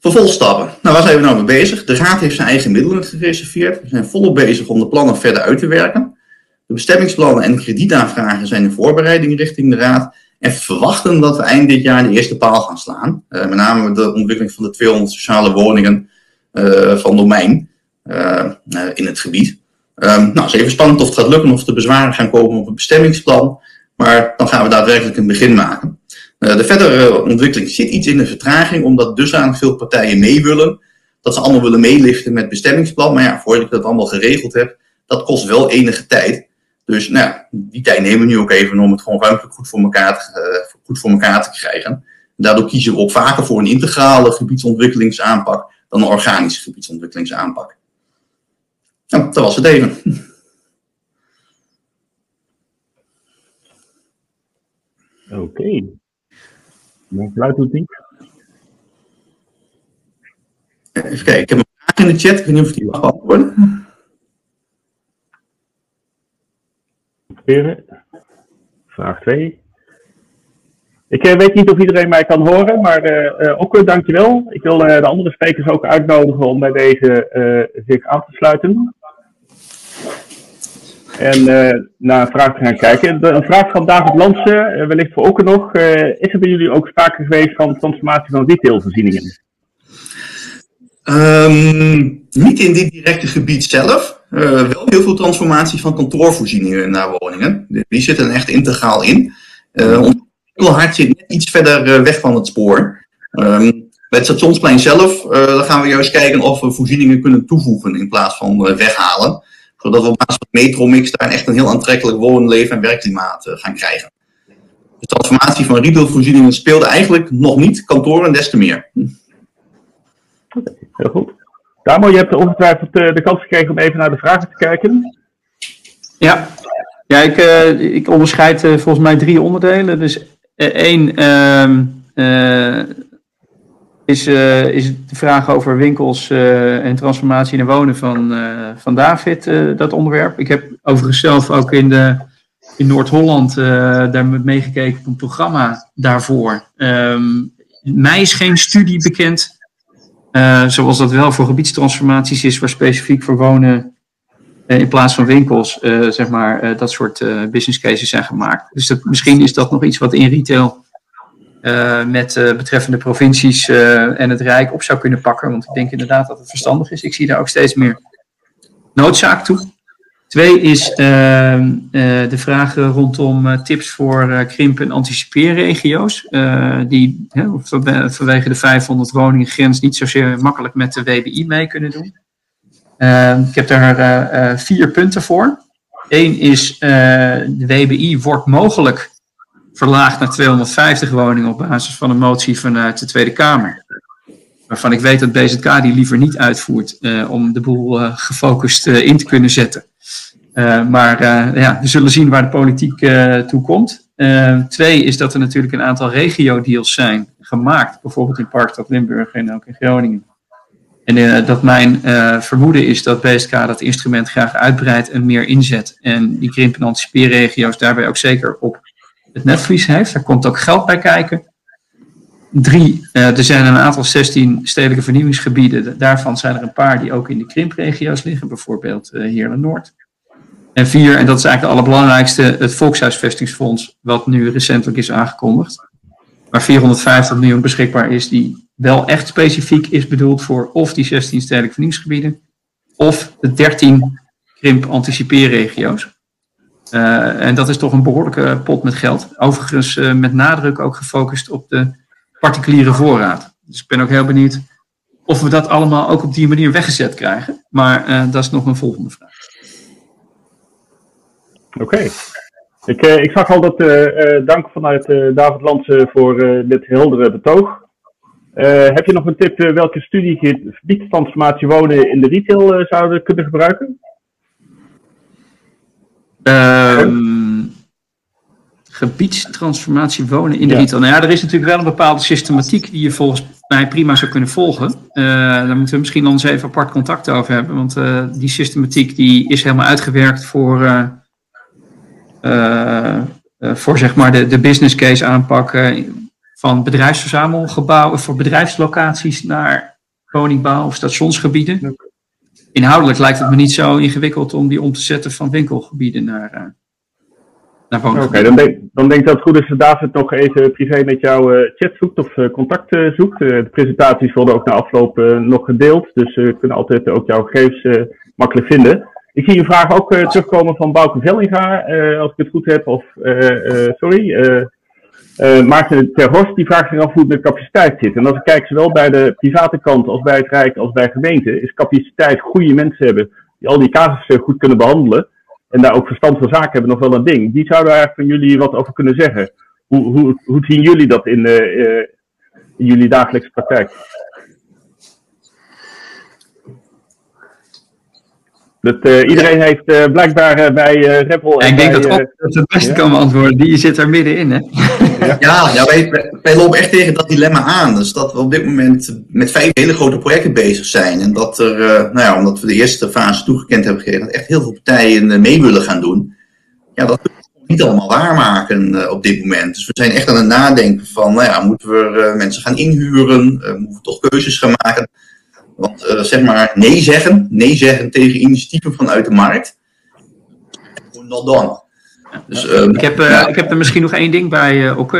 Vervolgstappen. Nou, waar zijn we nou mee bezig? De Raad heeft zijn eigen middelen gereserveerd. We zijn volop bezig om de plannen verder uit te werken. De bestemmingsplannen en kredietaanvragen zijn in voorbereiding richting de Raad. En verwachten dat we eind dit jaar de eerste paal gaan slaan. Uh, met name de ontwikkeling van de 200 sociale woningen uh, van domein uh, in het gebied. Um, nou, het is even spannend of het gaat lukken of de bezwaren gaan komen op het bestemmingsplan. Maar dan gaan we daadwerkelijk een begin maken. de verdere ontwikkeling zit iets in de vertraging, omdat dusdanig veel partijen mee willen. Dat ze allemaal willen meeliften met bestemmingsplan. Maar ja, voordat ik dat allemaal geregeld heb, dat kost wel enige tijd. Dus nou, die tijd nemen we nu ook even om het gewoon ruimtelijk goed voor elkaar te, uh, goed voor elkaar te krijgen. Daardoor kiezen we ook vaker voor een integrale gebiedsontwikkelingsaanpak dan een organische gebiedsontwikkelingsaanpak. Nou, dat was het even. Oké. Okay. Mijn niet. Even kijken, ik heb een vraag in de chat. Ik weet niet of die mag Vraag 2. Ik uh, weet niet of iedereen mij kan horen, maar uh, ook dankjewel. Ik wil de andere sprekers ook uitnodigen om bij deze zich aan te sluiten. En naar een vraag te gaan kijken. De, een vraag van David Lansen, wellicht voor ook nog. is er bij jullie ook sprake geweest van transformatie van retailvoorzieningen? Um, niet in dit directe gebied zelf. Uh, wel heel veel transformatie van kantoorvoorzieningen naar woningen. Die zitten er echt integraal in. Uh, hart zit net iets verder uh, weg van het spoor. Um, bij het stationsplein zelf dan gaan we juist kijken of we voorzieningen kunnen toevoegen in plaats van weghalen. Zodat we op basis van metromix daar echt een heel aantrekkelijk woon, leven en werkklimaat gaan krijgen. De transformatie van retailvoorzieningen speelde eigenlijk nog niet, kantoren des te meer. Heel goed. Damo, je hebt ongetwijfeld uh, de kans gekregen om even naar de vragen te kijken. Ja, ja ik, uh, ik onderscheid uh, volgens mij drie onderdelen. Dus één ehm, is, is de vraag over winkels en transformatie naar wonen van, van David, dat onderwerp. Ik heb overigens zelf ook in de in Noord-Holland daar meegekeken op een programma daarvoor. Um, mij is geen studie bekend, zoals dat wel voor gebiedstransformaties is, waar specifiek voor wonen in plaats van winkels, zeg maar, dat soort business cases zijn gemaakt. Dus dat, misschien is dat nog iets wat in retail met betreffende provincies en het Rijk op zou kunnen pakken. Want ik denk inderdaad dat het verstandig is. Ik zie daar ook steeds meer noodzaak toe. Twee is ehm, de vraag rondom tips voor krimp- en anticipeerregio's. die vanwege de 500 woningen grens niet zozeer makkelijk met de WBI mee kunnen doen. Ehm, ik heb daar vier punten voor. Eén is de WBI wordt mogelijk verlaagd naar 250 woningen op basis van een motie vanuit de Tweede Kamer. Waarvan ik weet dat BZK die liever niet uitvoert uh, om de boel uh, gefocust uh, in te kunnen zetten. maar ja, we zullen zien waar de politiek toe komt. twee is dat er natuurlijk een aantal regio-deals zijn gemaakt, bijvoorbeeld in Parkstad Limburg en ook in Groningen. En dat mijn vermoeden is dat BSK dat instrument graag uitbreidt en meer inzet. En die krimp- en anticipeerregio's daarbij ook zeker op het netvlies heeft. Daar komt ook geld bij kijken. Drie, uh, er zijn een aantal 16 stedelijke vernieuwingsgebieden. Daarvan zijn er een paar die ook in de krimpregio's liggen, bijvoorbeeld uh, Heerlen Noord. En vier, en dat is eigenlijk de allerbelangrijkste, het Volkshuisvestingsfonds, wat nu recentelijk is aangekondigd. Waar 450 miljoen beschikbaar is, die wel echt specifiek is bedoeld voor of die 16 stedelijke vernieuwingsgebieden, of de 13 krimp-anticipeerregio's. Uh, en dat is toch een behoorlijke pot met geld. Overigens met nadruk ook gefocust op de particuliere voorraad. Dus ik ben ook heel benieuwd of we dat allemaal ook op die manier weggezet krijgen. Maar uh, dat is nog een volgende vraag. Oké. Okay. Ik, ik, zag al dat dank vanuit David Lansen voor dit heldere betoog. heb je nog een tip welke studiegebiedstransformatie wonen in de retail zouden kunnen gebruiken? Um, gebiedstransformatie wonen in de ja. retail. Nou ja, er is natuurlijk wel een bepaalde systematiek die je volgens mij prima zou kunnen volgen. Uh, daar moeten we misschien ons even apart contact over hebben. Want uh, die systematiek die is helemaal uitgewerkt voor, uh, voor zeg maar de, de business case aanpak van bedrijfsverzamelgebouwen voor bedrijfslocaties naar woningbouw of stationsgebieden inhoudelijk lijkt het me niet zo ingewikkeld om die om te zetten van winkelgebieden naar, Oké, dan, denk, dan denk ik dat het goed is dat David nog even privé met jou uh, chat zoekt of uh, contact zoekt. de presentaties worden ook na afloop nog gedeeld, dus we kunnen altijd ook jouw gegevens makkelijk vinden. Ik zie een vraag ook terugkomen van Bouke Vellinga, als ik het goed heb, of sorry, Maarten Ter Horst die vraagt zich af hoe het met capaciteit zit. En als ik kijk, zowel bij de private kant als bij het Rijk als bij gemeenten, is capaciteit goede mensen hebben die al die casussen goed kunnen behandelen. En daar ook verstand van zaken hebben nog wel een ding. Die zouden eigenlijk van jullie wat over kunnen zeggen. Hoe, hoe, hoe zien jullie dat in, uh, in jullie dagelijkse praktijk? Dat, uh, iedereen heeft uh, blijkbaar uh, bij Rebel. ik denk dat Op dat het beste ja? kan beantwoorden. Die zit er middenin, hè? ja, ja wij, wij, lopen echt tegen dat dilemma aan. Dus dat we op dit moment met vijf hele grote projecten bezig zijn. En dat er, nou ja, omdat we de eerste fase toegekend hebben gekregen, dat echt heel veel partijen mee willen gaan doen. Ja, dat kunnen we niet allemaal waarmaken op dit moment. Dus we zijn echt aan het nadenken van, nou ja, moeten we mensen gaan inhuren? moeten we toch keuzes gaan maken? Want uh, zeg maar nee zeggen, nee zeggen tegen initiatieven vanuit de markt. Not done. Dus, uh, ik, heb, uh, ja. ik heb er misschien nog één ding bij, uh, ook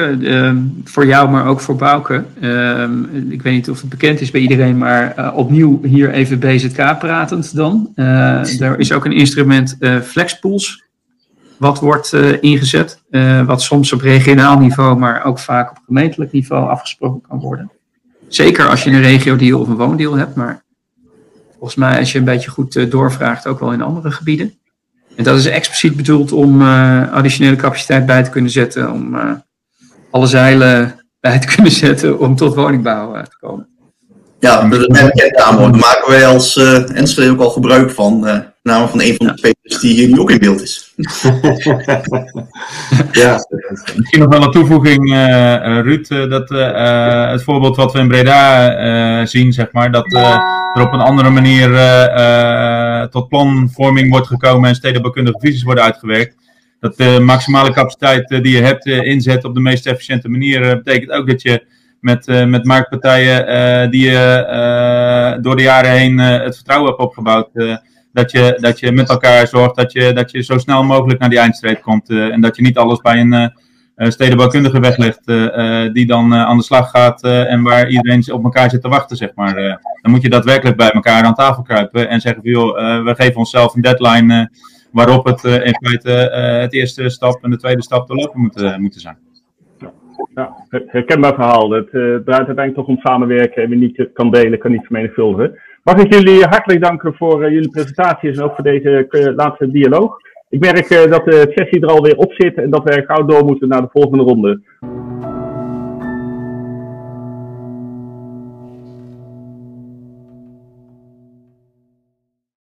voor jou, maar ook voor Bouke. Ehm, ik weet niet of het bekend is bij iedereen, maar opnieuw hier even BZK pratend dan. er is ook een instrument Flexpools, wat wordt ingezet, wat soms op regionaal niveau, maar ook vaak op gemeentelijk niveau afgesproken kan worden. Zeker als je een regio-deal of een woondeal hebt, maar volgens mij als je een beetje goed uh, doorvraagt ook wel in andere gebieden. En dat is expliciet bedoeld om uh, additionele capaciteit bij te kunnen zetten, om uh, alle zeilen bij te kunnen zetten om tot woningbouw te komen. Ja, Daar maken wij als Enschede ook al gebruik van. Namen van een van de twee die hier nu ook in beeld is. ja, misschien nog wel een toevoeging, uh, Ruud. dat het voorbeeld wat we in Breda zien, zeg maar, dat er op een andere manier tot planvorming wordt gekomen en stedenbouwkundige visies worden uitgewerkt. dat de maximale capaciteit die je hebt inzet op de meest efficiënte manier. betekent ook dat je met, met marktpartijen die je door de jaren heen het vertrouwen hebt opgebouwd dat je, dat je met elkaar zorgt dat je, dat je zo snel mogelijk naar die eindstreep komt. en dat je niet alles bij een uh, stedenbouwkundige weglegt, die dan aan de slag gaat en waar iedereen op elkaar zit te wachten, zeg maar. dan moet je daadwerkelijk bij elkaar aan tafel kruipen en zeggen van, joh, we geven onszelf een deadline waarop het in feite het eerste stap en de tweede stap doorlopen moet, moeten zijn. Ja, herkenbaar verhaal. Het draait uiteindelijk toch om samenwerken en wie niet kan delen, kan niet vermenigvuldigen. Mag ik jullie hartelijk danken voor uh, jullie presentaties en ook voor deze uh, laatste dialoog. Ik merk dat de sessie er alweer op zit en dat we gauw door moeten naar de volgende ronde.